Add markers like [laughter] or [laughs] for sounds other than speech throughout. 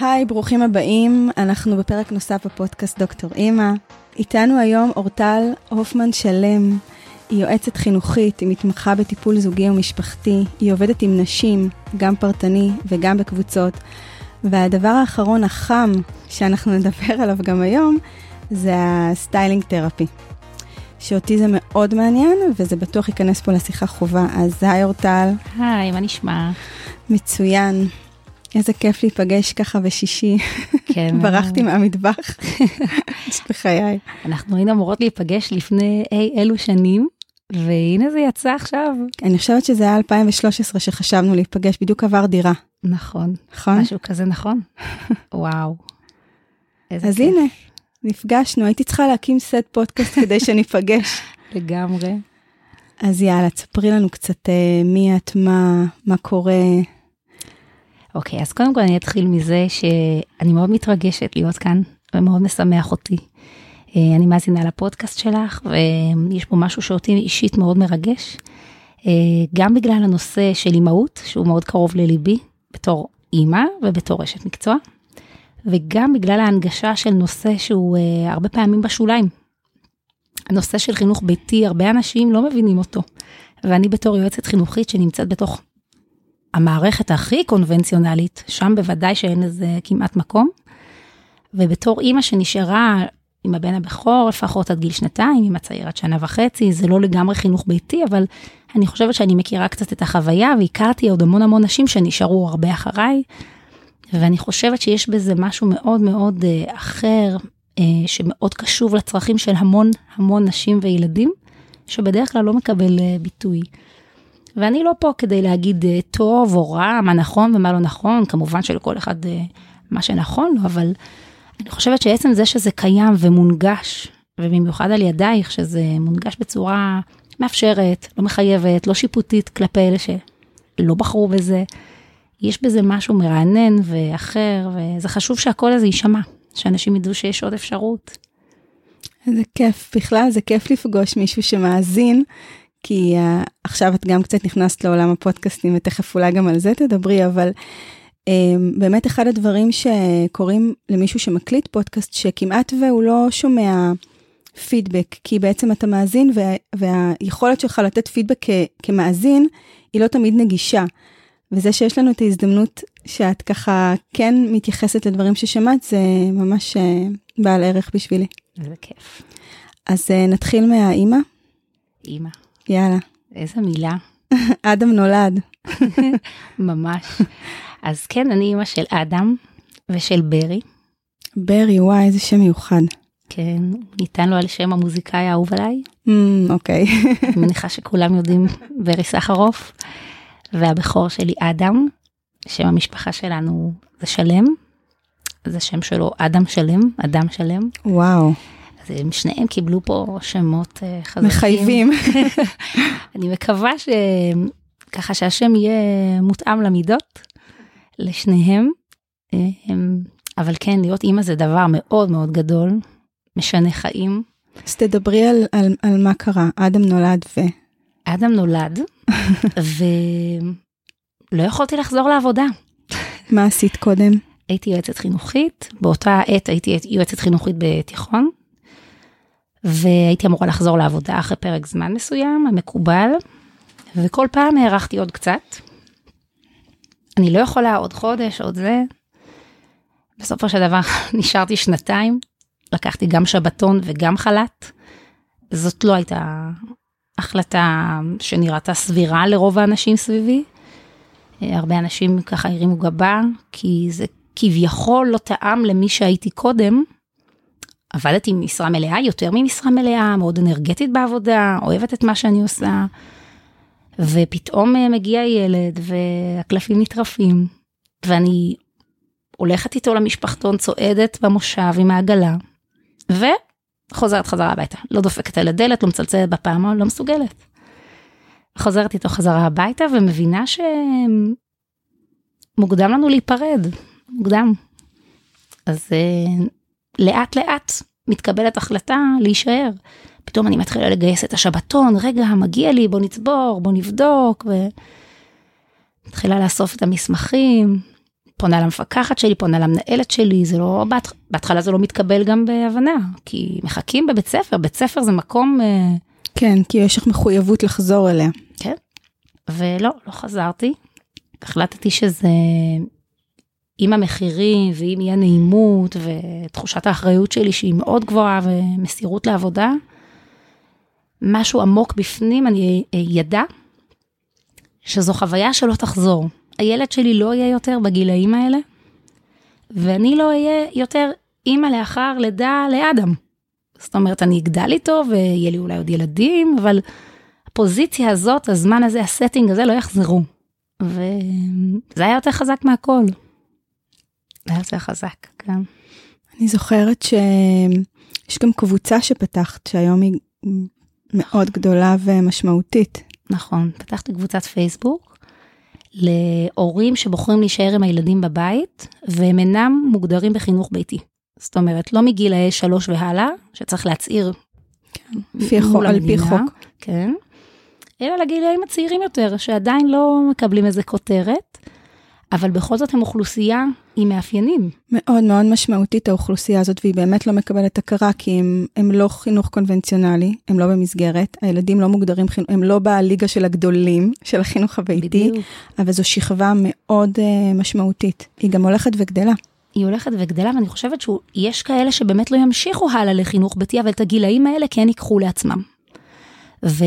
היי, ברוכים הבאים. אנחנו בפרק נוסף בפודקאסט דוקטור אימא. איתנו היום אורטל הופמן שלם. היא יועצת חינוכית, היא מתמחה בטיפול זוגי ומשפחתי, היא עובדת עם נשים, גם פרטני וגם בקבוצות. והדבר האחרון החם שאנחנו נדבר [laughs] עליו גם היום, זה ה styling therapy. שאותי זה מאוד מעניין, וזה בטוח ייכנס פה לשיחה חובה. אז היי אורטל. היי, מה נשמע? מצוין. איזה כיף להיפגש ככה בשישי. כן. [laughs] ברחתי מהמטבח [laughs] בחיי. אנחנו היינו אמורות להיפגש לפני אי אלו שנים, והנה זה יצא עכשיו. אני חושבת שזה היה 2013 שחשבנו להיפגש, בדיוק עבר דירה. נכון. נכון? משהו כזה נכון. [laughs] וואו. אז כיף. הנה, נפגשנו, הייתי צריכה להקים סט פודקאסט כדי שניפגש. לגמרי. אז יאללה, תספרי לנו קצת אה, מי את, מה, מה קורה. אוקיי, אז קודם כל אני אתחיל מזה שאני מאוד מתרגשת להיות כאן, ומאוד משמח אותי. אה, אני מאזינה לפודקאסט שלך, ויש פה משהו שאותי אישית מאוד מרגש. אה, גם בגלל הנושא של אימהות, שהוא מאוד קרוב לליבי, בתור אימא ובתור אשת מקצוע, וגם בגלל ההנגשה של נושא שהוא אה, הרבה פעמים בשוליים. הנושא של חינוך ביתי, הרבה אנשים לא מבינים אותו. ואני בתור יועצת חינוכית שנמצאת בתוך המערכת הכי קונבנציונלית, שם בוודאי שאין לזה כמעט מקום. ובתור אימא שנשארה עם הבן הבכור לפחות עד גיל שנתיים, עם הצעיר עד שנה וחצי, זה לא לגמרי חינוך ביתי, אבל אני חושבת שאני מכירה קצת את החוויה, והכרתי עוד המון המון נשים שנשארו הרבה אחריי, ואני חושבת שיש בזה משהו מאוד מאוד אה, אחר, אה, שמאוד קשוב לצרכים של המון המון נשים וילדים, שבדרך כלל לא מקבל אה, ביטוי. ואני לא פה כדי להגיד אה, טוב או רע, מה נכון ומה לא נכון, כמובן שלכל אחד אה, מה שנכון לו, אבל אני חושבת שעצם זה שזה קיים ומונגש, ובמיוחד על ידייך, שזה מונגש בצורה מאפשרת, לא מחייבת, לא שיפוטית כלפי אלה שלא בחרו בזה, יש בזה משהו מרענן ואחר, וזה חשוב שהקול הזה יישמע, שאנשים ידעו שיש עוד אפשרות. איזה כיף, בכלל זה כיף לפגוש מישהו שמאזין, כי uh, עכשיו את גם קצת נכנסת לעולם הפודקאסטים ותכף אולי גם על זה תדברי, אבל um, באמת אחד הדברים שקורים למישהו שמקליט פודקאסט, שכמעט והוא לא שומע פידבק, כי בעצם אתה מאזין וה, והיכולת שלך לתת פידבק כ, כמאזין היא לא תמיד נגישה. וזה שיש לנו את ההזדמנות שאת ככה כן מתייחסת לדברים ששמעת, זה ממש uh, בעל ערך בשבילי. זה כיף. אז uh, נתחיל מהאימא. אימא, יאללה. איזה מילה, [laughs] אדם נולד. [laughs] ממש. אז כן, אני אימא של אדם ושל ברי. ברי, וואי, איזה שם מיוחד. כן, ניתן לו על שם המוזיקאי האהוב עליי. Mm, אוקיי. אני [laughs] מניחה שכולם יודעים ברי סחרוף. והבכור שלי אדם, שם המשפחה שלנו זה שלם. זה שם שלו אדם שלם, אדם שלם. וואו, אז הם שניהם קיבלו פה שמות אה, חזקים. מחייבים. [laughs] אני מקווה שככה שהשם יהיה מותאם למידות, לשניהם. אה, אבל כן, להיות אימא זה דבר מאוד מאוד גדול, משנה חיים. אז תדברי על, על, על מה קרה. אדם נולד ו... אדם נולד, [laughs] ולא יכולתי לחזור לעבודה. מה עשית קודם? הייתי יועצת חינוכית, באותה עת הייתי יועצת חינוכית בתיכון, והייתי אמורה לחזור לעבודה אחרי פרק זמן מסוים, המקובל, וכל פעם הארכתי עוד קצת. אני לא יכולה עוד חודש, עוד זה. בסופו של דבר [laughs] נשארתי שנתיים, לקחתי גם שבתון וגם חל"ת. זאת לא הייתה החלטה שנראתה סבירה לרוב האנשים סביבי. אה, הרבה אנשים ככה הרימו גבה, כי זה כביכול לא טעם למי שהייתי קודם. עבדתי משרה מלאה, יותר ממשרה מלאה, מאוד אנרגטית בעבודה, אוהבת את מה שאני עושה. ופתאום אה, מגיע ילד והקלפים נטרפים, ואני הולכת איתו למשפחתון, צועדת במושב עם העגלה, וחוזרת חזרה הביתה. לא דופקת על הדלת, לא מצלצלת בפעמון, לא מסוגלת. חוזרת איתו חזרה הביתה ומבינה שמוקדם לנו להיפרד, מוקדם. אז uh, לאט לאט מתקבלת החלטה להישאר. פתאום אני מתחילה לגייס את השבתון, רגע, מגיע לי, בוא נצבור, בוא נבדוק, ומתחילה לאסוף את המסמכים. פונה למפקחת שלי, פונה למנהלת שלי, זה לא, בהתח... בהתחלה זה לא מתקבל גם בהבנה, כי מחכים בבית ספר, בית ספר זה מקום... אה, כן, כי יש לך מחויבות לחזור אליה. כן, ולא, לא חזרתי. החלטתי שזה עם המחירים ועם אי הנעימות ותחושת האחריות שלי שהיא מאוד גבוהה ומסירות לעבודה, משהו עמוק בפנים, אני ידע שזו חוויה שלא תחזור. הילד שלי לא יהיה יותר בגילאים האלה, ואני לא אהיה יותר אימא לאחר לידה לאדם. זאת אומרת, אני אגדל איתו ויהיה לי אולי עוד ילדים, אבל הפוזיציה הזאת, הזמן הזה, הסטינג הזה, לא יחזרו. וזה היה יותר חזק מהכל. זה היה יותר חזק, כן. אני זוכרת שיש גם קבוצה שפתחת, שהיום היא מאוד גדולה ומשמעותית. נכון, פתחתי קבוצת פייסבוק להורים שבוחרים להישאר עם הילדים בבית, והם אינם מוגדרים בחינוך ביתי. זאת אומרת, לא מגילאי שלוש והלאה, שצריך להצהיר כן, לפי חוק, על פי חוק. כן, אלא לגילאים הצעירים יותר, שעדיין לא מקבלים איזה כותרת, אבל בכל זאת הם אוכלוסייה עם מאפיינים. מאוד מאוד משמעותית האוכלוסייה הזאת, והיא באמת לא מקבלת הכרה, כי הם, הם לא חינוך קונבנציונלי, הם לא במסגרת, הילדים לא מוגדרים, הם לא בליגה של הגדולים של החינוך הביתי, בדיוק. אבל זו שכבה מאוד uh, משמעותית, היא גם הולכת וגדלה. היא הולכת וגדלה, ואני חושבת שיש כאלה שבאמת לא ימשיכו הלאה לחינוך ביתי, אבל את הגילאים האלה כן ייקחו לעצמם. ו...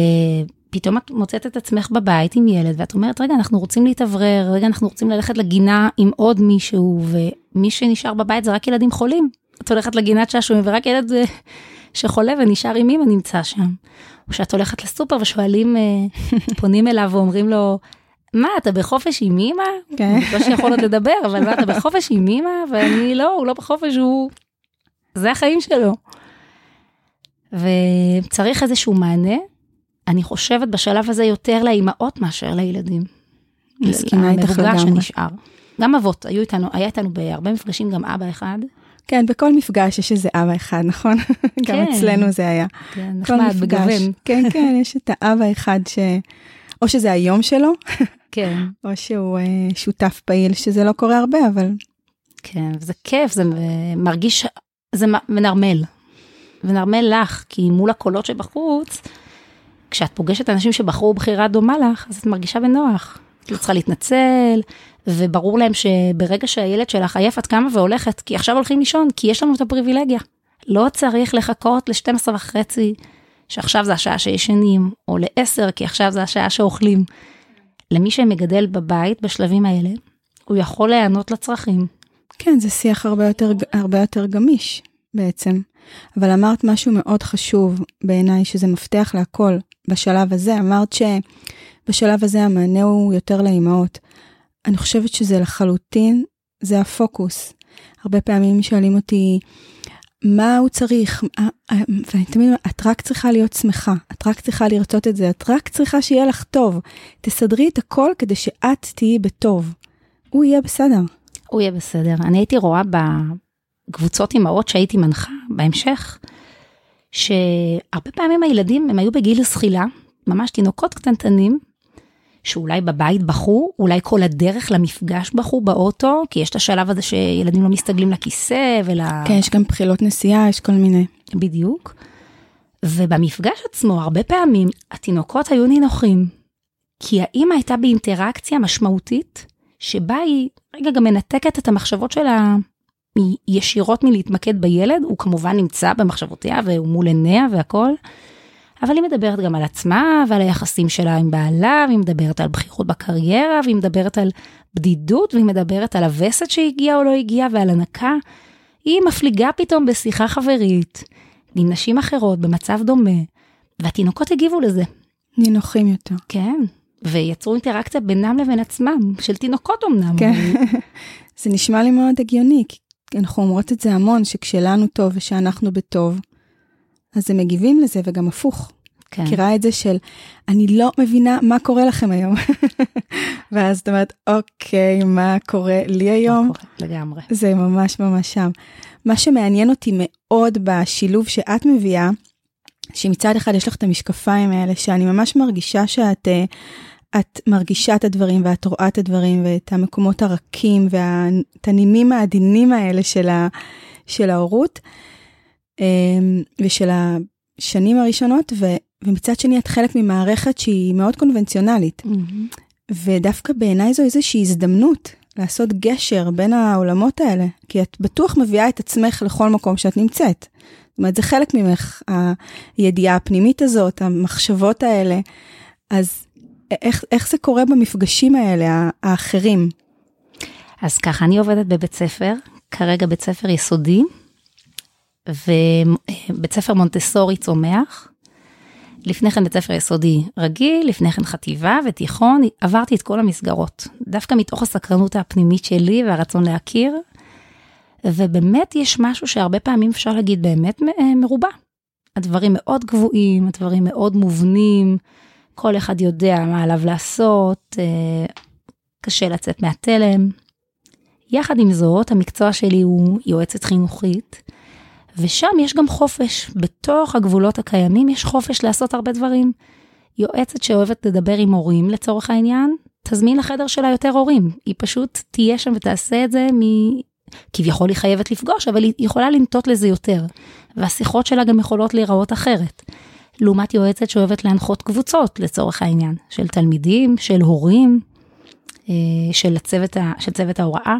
פתאום את מוצאת את עצמך בבית עם ילד, ואת אומרת, רגע, אנחנו רוצים להתאוורר, רגע, אנחנו רוצים ללכת לגינה עם עוד מישהו, ומי שנשאר בבית זה רק ילדים חולים. את הולכת לגינת שעשועים, ורק ילד אה, שחולה ונשאר עם אמא נמצא שם. או שאת הולכת לסופר ושואלים, אה, [laughs] פונים אליו ואומרים לו, מה, אתה בחופש עם אמא? כן. לא שיכול עוד לדבר, אבל מה, אתה בחופש עם אמא? ואני לא, הוא לא בחופש, הוא... זה החיים שלו. וצריך איזשהו מענה, אני חושבת בשלב הזה יותר לאימהות מאשר לילדים. מסכימה איתך לגמרי. המבוגר שנשאר. גם אבות, היו איתנו, היה איתנו בהרבה מפגשים גם אבא אחד. כן, בכל מפגש יש איזה אבא אחד, נכון? [laughs] כן. גם אצלנו זה היה. כן, נחמד, בגוון. [laughs] כן, כן, יש את האבא אחד ש... או שזה היום שלו, [laughs] כן. או שהוא uh, שותף פעיל, שזה לא קורה הרבה, אבל... כן, וזה כיף, זה מרגיש, זה מנרמל. ונרמל לך, כי מול הקולות שבחוץ, כשאת פוגשת אנשים שבחרו בחירה דומה לך, אז את מרגישה בנוח. את לא צריכה להתנצל, וברור להם שברגע שהילד שלך עייף את קמה והולכת, כי עכשיו הולכים לישון, כי יש לנו את הפריבילגיה. לא צריך לחכות ל-12 וחצי, שעכשיו זה השעה שישנים, או ל-10, כי עכשיו זה השעה שאוכלים. למי שמגדל בבית בשלבים האלה, הוא יכול להיענות לצרכים. כן, זה שיח הרבה יותר, הרבה יותר גמיש בעצם. אבל אמרת משהו מאוד חשוב בעיניי, שזה מפתח להכל בשלב הזה. אמרת שבשלב הזה המענה הוא יותר לאימהות. אני חושבת שזה לחלוטין, זה הפוקוס. הרבה פעמים שואלים אותי, מה הוא צריך? אה, אה, ואני תמיד אומרת, את רק צריכה להיות שמחה, את רק צריכה לרצות את זה, את רק צריכה שיהיה לך טוב. תסדרי את הכל כדי שאת תהיי בטוב. הוא יהיה בסדר. הוא יהיה בסדר. אני הייתי רואה קבוצות אימהות שהייתי מנחה בהמשך, שהרבה פעמים הילדים הם היו בגיל זחילה, ממש תינוקות קטנטנים, שאולי בבית בכו, אולי כל הדרך למפגש בכו באוטו, כי יש את השלב הזה שילדים לא מסתגלים לכיסא ול... כן, יש גם בחילות נסיעה, יש כל מיני. בדיוק. ובמפגש עצמו, הרבה פעמים התינוקות היו נינוחים, כי האימא הייתה באינטראקציה משמעותית, שבה היא רגע גם מנתקת את המחשבות של ישירות מלהתמקד בילד, הוא כמובן נמצא במחשבותיה והוא מול עיניה והכל, אבל היא מדברת גם על עצמה ועל היחסים שלה עם בעלה, והיא מדברת על בחירות בקריירה, והיא מדברת על בדידות, והיא מדברת על הווסת שהגיעה או לא הגיעה ועל הנקה. היא מפליגה פתאום בשיחה חברית עם נשים אחרות במצב דומה, והתינוקות הגיבו לזה. נינוחים יותר. כן, ויצרו אינטראקציה בינם לבין עצמם, של תינוקות אמנם. כן, [laughs] זה נשמע לי מאוד הגיוני, כי אנחנו אומרות את זה המון, שכשלנו טוב ושאנחנו בטוב, אז הם מגיבים לזה, וגם הפוך. כן. מכירה את זה של, אני לא מבינה מה קורה לכם היום. [laughs] ואז את אומרת, אוקיי, מה קורה לי היום? קורה, לגמרי. זה ממש ממש שם. מה שמעניין אותי מאוד בשילוב שאת מביאה, שמצד אחד יש לך את המשקפיים האלה, שאני ממש מרגישה שאת... Uh, את מרגישה את הדברים ואת רואה את הדברים ואת המקומות הרכים ואת הנימים העדינים האלה של, ה, של ההורות אמ, ושל השנים הראשונות, ו, ומצד שני את חלק ממערכת שהיא מאוד קונבנציונלית. Mm-hmm. ודווקא בעיניי זו איזושהי הזדמנות לעשות גשר בין העולמות האלה, כי את בטוח מביאה את עצמך לכל מקום שאת נמצאת. זאת אומרת, זה חלק ממך, הידיעה הפנימית הזאת, המחשבות האלה. אז איך, איך זה קורה במפגשים האלה, האחרים? אז ככה, אני עובדת בבית ספר, כרגע בית ספר יסודי, ובית ספר מונטסורי צומח. לפני כן בית ספר יסודי רגיל, לפני כן חטיבה ותיכון, עברתי את כל המסגרות, דווקא מתוך הסקרנות הפנימית שלי והרצון להכיר, ובאמת יש משהו שהרבה פעמים אפשר להגיד באמת אה, מרובע. הדברים מאוד גבוהים, הדברים מאוד מובנים, כל אחד יודע מה עליו לעשות, אה, קשה לצאת מהתלם. יחד עם זאת, המקצוע שלי הוא יועצת חינוכית, ושם יש גם חופש. בתוך הגבולות הקיימים יש חופש לעשות הרבה דברים. יועצת שאוהבת לדבר עם הורים לצורך העניין, תזמין לחדר שלה יותר הורים. היא פשוט תהיה שם ותעשה את זה מ... כביכול היא חייבת לפגוש, אבל היא יכולה לנטות לזה יותר. והשיחות שלה גם יכולות להיראות אחרת. לעומת יועצת שאוהבת להנחות קבוצות לצורך העניין, של תלמידים, של הורים, אה, של צוות, של צוות ההוראה.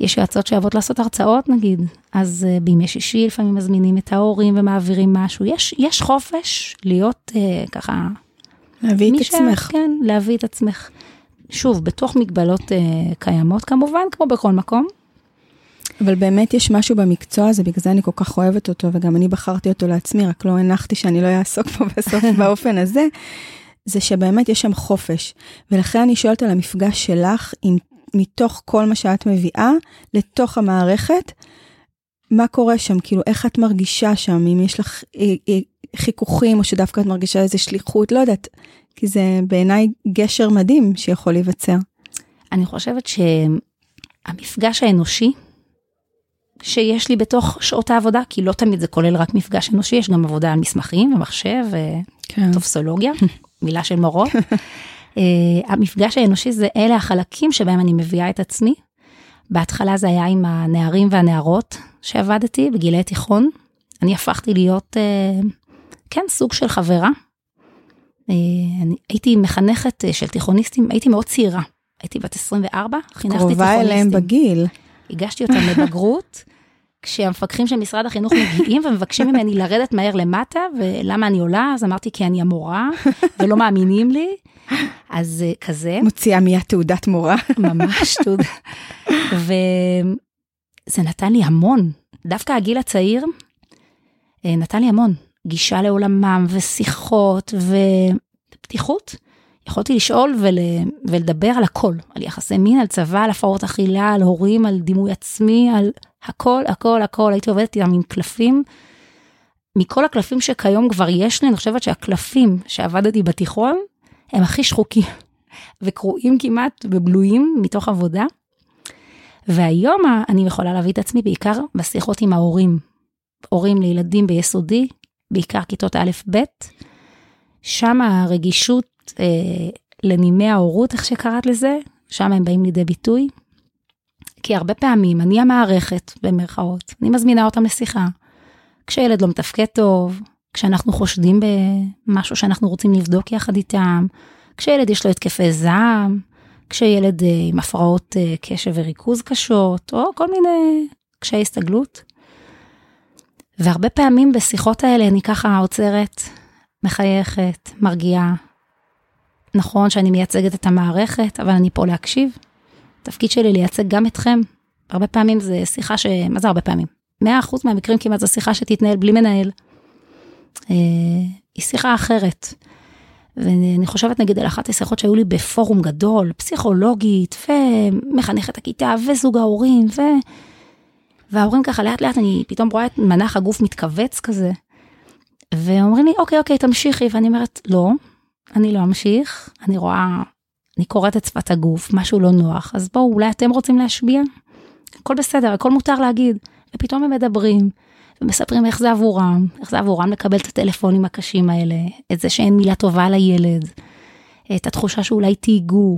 יש יועצות שאוהבות לעשות הרצאות נגיד, אז uh, בימי שישי לפעמים מזמינים את ההורים ומעבירים משהו. יש, יש חופש להיות uh, ככה... להביא את עצמך. כן, להביא את עצמך. שוב, בתוך מגבלות uh, קיימות כמובן, כמו בכל מקום. אבל באמת יש משהו במקצוע הזה, בגלל זה אני כל כך אוהבת אותו, וגם אני בחרתי אותו לעצמי, רק לא הנחתי שאני לא אעסוק פה [laughs] בסוף באופן הזה, זה שבאמת יש שם חופש. ולכן אני שואלת על המפגש שלך עם מתוך כל מה שאת מביאה לתוך המערכת, מה קורה שם? כאילו, איך את מרגישה שם? אם יש לך אה, אה, חיכוכים, או שדווקא את מרגישה איזה שליחות, לא יודעת. כי זה בעיניי גשר מדהים שיכול להיווצר. אני חושבת שהמפגש האנושי שיש לי בתוך שעות העבודה, כי לא תמיד זה כולל רק מפגש אנושי, יש גם עבודה על מסמכים ומחשב וטופסולוגיה, כן. מילה של מורות. uh, [laughs] המפגש האנושי זה אלה החלקים שבהם אני מביאה את עצמי. בהתחלה זה היה עם הנערים והנערות שעבדתי בגילי תיכון. אני הפכתי להיות, uh, כן, סוג של חברה. אני הייתי מחנכת של תיכוניסטים, הייתי מאוד צעירה. הייתי בת 24, חינכתי תיכוניסטים. קרובה אליהם בגיל. הגשתי אותם לבגרות, [laughs] כשהמפקחים של משרד החינוך מגיעים ומבקשים ממני לרדת מהר למטה, ולמה אני עולה? אז אמרתי, כי אני המורה, ולא מאמינים לי. אז אה, כזה. מוציאה מיד תעודת מורה. ממש תעודה. וזה נתן לי המון. דווקא הגיל הצעיר אה, נתן לי המון. גישה לעולמם ושיחות ופתיחות. יכולתי לשאול ול, ולדבר על הכל, על יחסי מין, על צבא, על הפרעות אכילה, על הורים, על דימוי עצמי, על הכל, הכל, הכל. הייתי עובדת איתם עם קלפים. מכל הקלפים שכיום כבר יש לי, אני חושבת שהקלפים שעבדתי בתיכון, הם הכי שחוקים [laughs] וקרועים כמעט ובלויים מתוך עבודה. והיום אני יכולה להביא את עצמי בעיקר בשיחות עם ההורים. הורים לילדים ביסודי, בעיקר כיתות א'-ב', שם הרגישות אה, לנימי ההורות, איך שקראת לזה, שם הם באים לידי ביטוי. כי הרבה פעמים אני המערכת, במרכאות, אני מזמינה אותם לשיחה. כשילד לא מתפקד טוב, כשאנחנו חושדים במשהו שאנחנו רוצים לבדוק יחד איתם, כשילד יש לו התקפי זעם, כשילד אה, עם הפרעות אה, קשב וריכוז קשות, או כל מיני קשיי הסתגלות. והרבה פעמים בשיחות האלה אני ככה עוצרת, מחייכת, מרגיעה, נכון שאני מייצגת את המערכת, אבל אני פה להקשיב. התפקיד שלי לייצג גם אתכם. הרבה פעמים זה שיחה ש... מה זה הרבה פעמים? 100% מהמקרים כמעט זו שיחה שתתנהל בלי מנהל. אה, היא שיחה אחרת. ואני חושבת נגיד על אחת השיחות שהיו לי בפורום גדול, פסיכולוגית, ומחנכת הכיתה, וזוג ההורים, ו... וההורים ככה לאט לאט אני פתאום רואה את מנח הגוף מתכווץ כזה. ואומרים לי, אוקיי, אוקיי, תמשיכי, ואני אומרת, לא, אני לא אמשיך, אני רואה, אני קוראת את שפת הגוף, משהו לא נוח, אז בואו, אולי אתם רוצים להשביע? הכל בסדר, הכל מותר להגיד. ופתאום הם מדברים, ומספרים איך זה עבורם, איך זה עבורם לקבל את הטלפונים הקשים האלה, את זה שאין מילה טובה לילד, את התחושה שאולי תהיגו,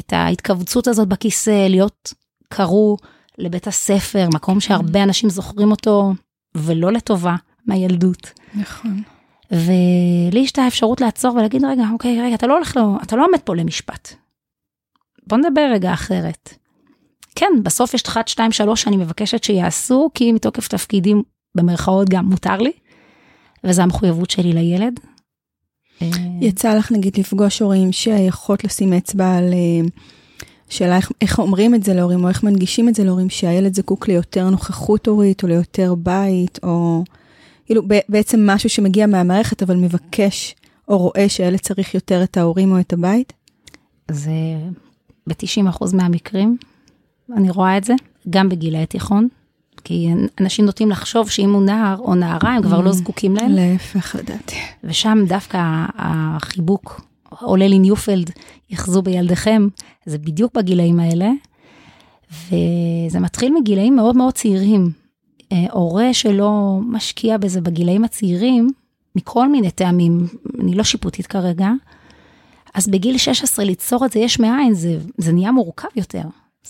את ההתכווצות הזאת בכיסא, להיות קרוא לבית הספר, מקום שהרבה אנשים זוכרים אותו, ולא לטובה, מהילדות. נכון. ולי יש את האפשרות לעצור ולהגיד, רגע, אוקיי, רגע, אתה לא הולך, לו, אתה לא עומד פה למשפט. בוא נדבר רגע אחרת. כן, בסוף יש 1, 2, 3 שאני מבקשת שיעשו, כי מתוקף תפקידים, במרכאות גם מותר לי, וזו המחויבות שלי לילד. יצא לך נגיד לפגוש הורים שיכולות לשים אצבע על אה, שאלה איך, איך אומרים את זה להורים, או איך מנגישים את זה להורים, שהילד זקוק ליותר נוכחות הורית, או ליותר בית, או כאילו בעצם משהו שמגיע מהמערכת, אבל מבקש או רואה שהילד צריך יותר את ההורים או את הבית? זה ב-90% מהמקרים, אני רואה את זה, גם בגילי תיכון, כי אנשים נוטים לחשוב שאם הוא נער או נערה, הם כבר לא mm. זקוקים להם. להפך, לדעתי. ושם דווקא החיבוק, עולה לי ניופלד, יחזו בילדיכם, זה בדיוק בגילאים האלה. וזה מתחיל מגילאים מאוד מאוד צעירים. אה, הורה שלא משקיע בזה בגילאים הצעירים, מכל מיני טעמים, אני לא שיפוטית כרגע, אז בגיל 16 ליצור את זה יש מאין, זה, זה נהיה מורכב יותר.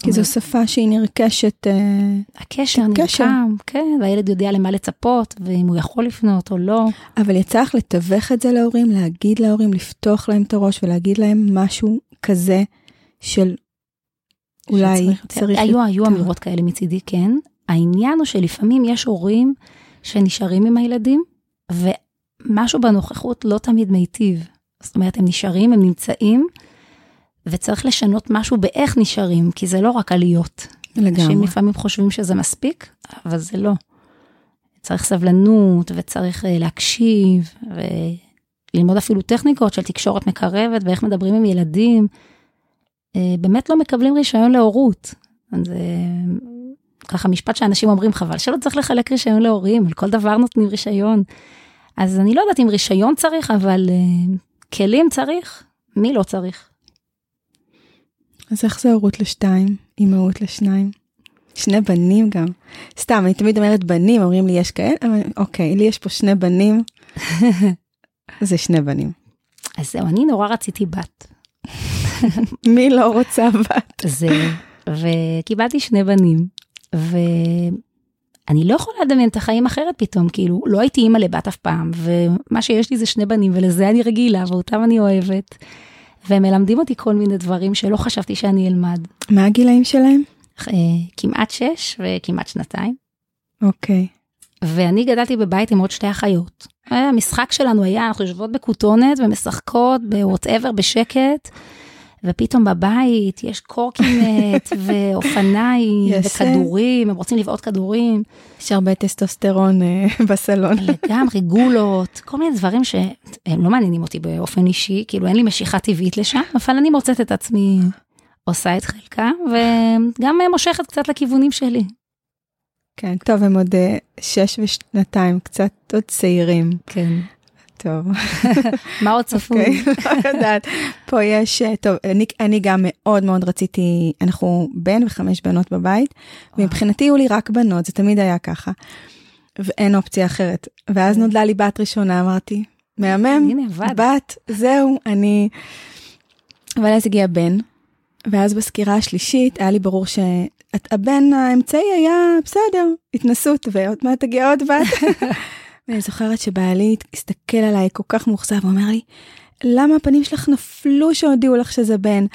כי זו שפה שהיא נרכשת. אה, הקשר נרקם, כן, והילד יודע למה לצפות, ואם הוא יכול לפנות או לא. אבל יצא לך לתווך את זה להורים, להגיד להורים, לפתוח להם את הראש ולהגיד להם משהו כזה של אולי צריך, צריך היו, היו אמירות כאלה מצידי, כן. העניין הוא שלפעמים יש הורים שנשארים עם הילדים, ומשהו בנוכחות לא תמיד מיטיב. זאת אומרת, הם נשארים, הם נמצאים, וצריך לשנות משהו באיך נשארים, כי זה לא רק עליות. לגמרי. אנשים לפעמים חושבים שזה מספיק, אבל זה לא. צריך סבלנות, וצריך אה, להקשיב, וללמוד אפילו טכניקות של תקשורת מקרבת, ואיך מדברים עם ילדים. אה, באמת לא מקבלים רישיון להורות. זה ככה משפט שאנשים אומרים, חבל שלא צריך לחלק רישיון להורים, על כל דבר נותנים רישיון. אז אני לא יודעת אם רישיון צריך, אבל uh, כלים צריך, מי לא צריך? אז איך זה הורות לשתיים, אימהות לשניים? שני בנים גם. סתם, אני תמיד אומרת בנים, אומרים לי יש כאלה, אבל אוקיי, לי יש פה שני בנים, [laughs] זה שני בנים. אז זהו, אני נורא רציתי בת. [laughs] מי לא רוצה בת? זה, וקיבלתי שני בנים, ואני לא יכולה לדמיין את החיים אחרת פתאום, כאילו, לא הייתי אימא לבת אף פעם, ומה שיש לי זה שני בנים, ולזה אני רגילה, ואותם אני אוהבת. והם מלמדים אותי כל מיני דברים שלא חשבתי שאני אלמד. מה הגילאים שלהם? אה, כמעט שש וכמעט שנתיים. אוקיי. ואני גדלתי בבית עם עוד שתי אחיות. המשחק שלנו היה, אנחנו יושבות בכותונת ומשחקות בוואטאבר בשקט, ופתאום בבית יש קורקינט [laughs] ואופניים וכדורים, הם רוצים לבעוט כדורים. יש הרבה טסטוסטרון אה, [laughs] בסלון. לגמרי, גולות, כל מיני דברים שהם לא מעניינים אותי באופן אישי, כאילו אין לי משיכה טבעית לשם, אבל אני מוצאת את עצמי עושה את חלקה, וגם מושכת קצת לכיוונים שלי. כן, טוב, הם עוד אה, שש ושנתיים, קצת עוד צעירים. כן. טוב. [laughs] מה עוד צפוי? אוקיי, לא יודעת. פה יש, אה, טוב, אני, אני גם מאוד מאוד רציתי, אנחנו בן וחמש בנות בבית, ומבחינתי היו לי רק בנות, זה תמיד היה ככה. ואין אופציה אחרת. ואז נולדה לי בת ראשונה, אמרתי, מהמם, בת, זהו, אני... אבל אז הגיע בן, ואז בסקירה השלישית היה לי ברור שהבן האמצעי היה בסדר, התנסות, ועוד מעט תגיע עוד בת. [laughs] ואני זוכרת שבעלי הסתכל עליי כל כך מאוכזב, הוא אומר לי, למה הפנים שלך נפלו שהודיעו לך שזה בן?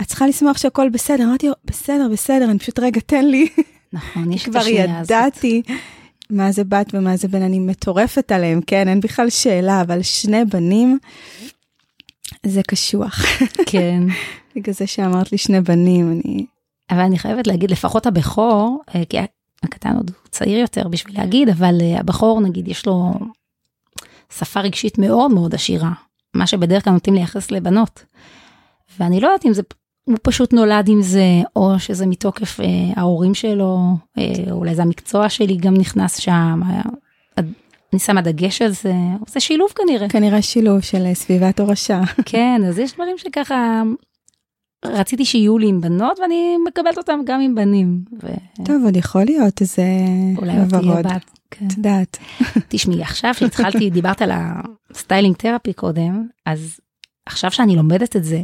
את צריכה לשמוח שהכל בסדר. אמרתי לו, בסדר, בסדר, אני פשוט רגע, תן לי. נכון, יש את השנייה הזאת. כבר ידעתי מה זה בת ומה זה בן, אני מטורפת עליהם, כן, אין בכלל שאלה, אבל שני בנים, זה קשוח. כן. בגלל זה שאמרת לי שני בנים, אני... אבל אני חייבת להגיד, לפחות הבכור, אה, כי הקטן עוד צעיר יותר בשביל להגיד, אבל uh, הבחור נגיד יש לו שפה רגשית מאוד מאוד עשירה, מה שבדרך כלל נוטים לייחס לבנות. ואני לא יודעת אם זה, הוא פשוט נולד עם זה, או שזה מתוקף uh, ההורים שלו, uh, אולי זה המקצוע שלי גם נכנס שם, uh, אני שמה דגש על זה, זה שילוב כנראה. כנראה שילוב של סביבת הורשה. כן, אז יש דברים שככה רציתי שיהיו לי עם בנות ואני מקבלת אותם גם עם בנים. ו... טוב, עוד יכול להיות איזה אולי עוד תהיה בת. כן. את יודעת. [laughs] תשמעי, עכשיו שהתחלתי, [laughs] דיברת על ה styling therapy קודם, אז עכשיו שאני לומדת את זה,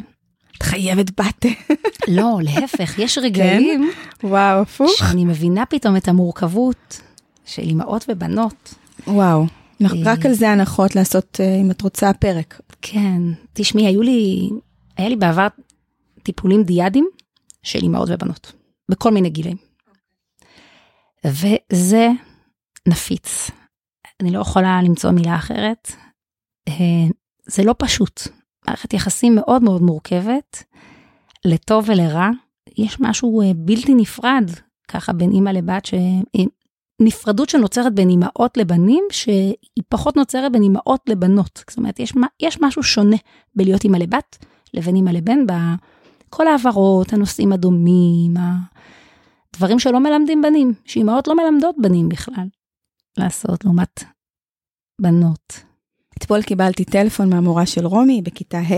את חייבת בת. [laughs] לא, להפך, יש רגעים וואו, הפוך. שאני מבינה פתאום את המורכבות של אימהות ובנות. וואו. אה. רק על זה הנחות לעשות, אה, אם את רוצה, פרק. כן, תשמעי, היו לי, היה לי בעבר טיפולים דיאדים של אימהות ובנות, בכל מיני גילים. וזה נפיץ. אני לא יכולה למצוא מילה אחרת. אה, זה לא פשוט. מערכת יחסים מאוד מאוד מורכבת, לטוב ולרע. יש משהו אה, בלתי נפרד, ככה בין אימא לבת, ש... אה, נפרדות שנוצרת בין אימהות לבנים, שהיא פחות נוצרת בין אימהות לבנות. זאת אומרת, יש, יש משהו שונה בלהיות אימא לבת לבין אימא לבן, בכל העברות, הנושאים הדומים, הדברים שלא מלמדים בנים, שאימהות לא מלמדות בנים בכלל לעשות, לעומת בנות. אתמול קיבלתי טלפון מהמורה של רומי בכיתה ה'.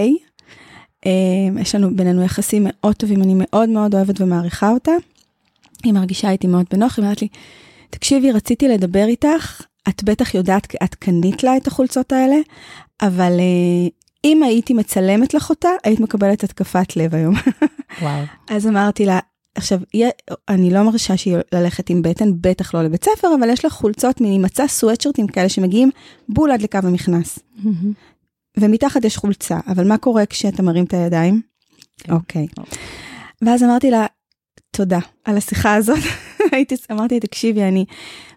אה, יש לנו בינינו יחסים מאוד טובים, אני מאוד מאוד אוהבת ומעריכה אותה. היא מרגישה איתי מאוד בנוח, היא אומרת לי, תקשיבי, רציתי לדבר איתך, את בטח יודעת, את קנית לה את החולצות האלה, אבל uh, אם הייתי מצלמת לך אותה, היית מקבלת התקפת לב היום. וואו. אז אמרתי לה, עכשיו, אני לא מרשה שהיא ללכת עם בטן, בטח לא לבית ספר, אבל יש לך חולצות ממצע סוואטשרטים כאלה שמגיעים בול עד לקו המכנס. ומתחת יש חולצה, אבל מה קורה כשאתה מרים את הידיים? כן. אוקיי. ואז אמרתי לה, תודה על השיחה הזאת. [laughs] הייתי, אמרתי, תקשיבי, אני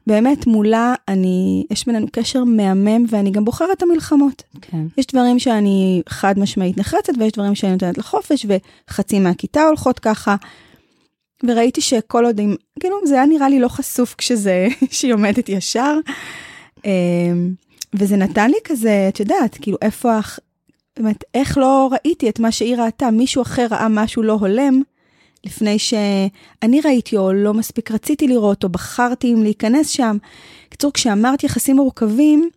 באמת מולה, אני, יש בינינו קשר מהמם, ואני גם בוחרת את המלחמות. כן. יש דברים שאני חד משמעית נחרצת, ויש דברים שאני נותנת לחופש, וחצי מהכיתה הולכות ככה. וראיתי שכל עוד, אם, כאילו, זה היה נראה לי לא חשוף כשזה, [laughs] שהיא עומדת ישר. אמ, וזה נתן לי כזה, את יודעת, כאילו, איפה, באמת, איך לא ראיתי את מה שהיא ראתה, מישהו אחר ראה משהו לא הולם, לפני שאני ראיתי או לא מספיק רציתי לראות, או בחרתי אם להיכנס שם. בקיצור, כשאמרת יחסים מורכבים,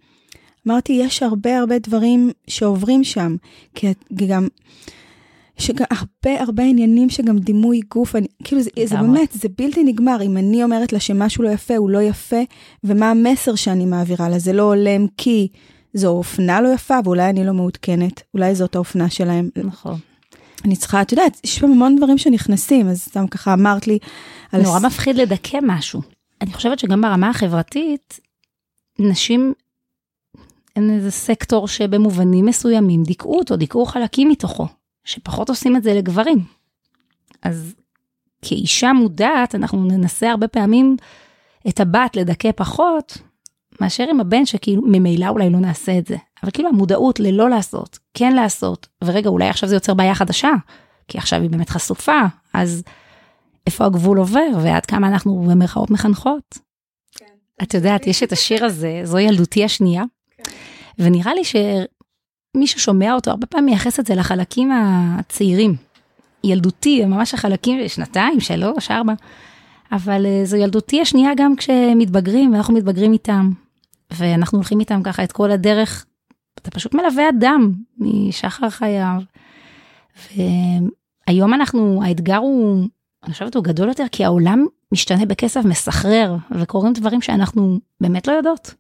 אמרתי, יש הרבה הרבה דברים שעוברים שם, כי גם, יש הרבה הרבה עניינים שגם דימוי גוף, אני, כאילו זה, זה באמת, זה בלתי נגמר. אם אני אומרת לה שמשהו לא יפה, הוא לא יפה, ומה המסר שאני מעבירה לה, זה לא הולם כי זו אופנה לא יפה, ואולי אני לא מעודכנת, אולי זאת האופנה שלהם. נכון. אני צריכה, את יודעת, יש שם המון דברים שנכנסים, אז סתם ככה אמרת לי... נורא הס... מפחיד לדכא משהו. אני חושבת שגם ברמה החברתית, נשים הן איזה סקטור שבמובנים מסוימים דיכאו אותו, דיכאו חלקים מתוכו, שפחות עושים את זה לגברים. אז כאישה מודעת, אנחנו ננסה הרבה פעמים את הבת לדכא פחות, מאשר עם הבן שכאילו ממילא אולי לא נעשה את זה. אבל כאילו המודעות ללא לעשות, כן לעשות, ורגע אולי עכשיו זה יוצר בעיה חדשה, כי עכשיו היא באמת חשופה, אז איפה הגבול עובר ועד כמה אנחנו במרכאות מחנכות. כן. את יודעת, יש את השיר הזה, זו ילדותי השנייה, כן. ונראה לי שמי ששומע אותו הרבה פעמים מייחס את זה לחלקים הצעירים. ילדותי, ממש החלקים, שנתיים, שלוש, ארבע. אבל אה, זו ילדותי השנייה גם כשמתבגרים, ואנחנו מתבגרים איתם. ואנחנו הולכים איתם ככה את כל הדרך, אתה פשוט מלווה אדם משחר חייו. והיום אנחנו, האתגר הוא, אני חושבת הוא גדול יותר, כי העולם משתנה בקצב מסחרר, וקורים דברים שאנחנו באמת לא יודעות.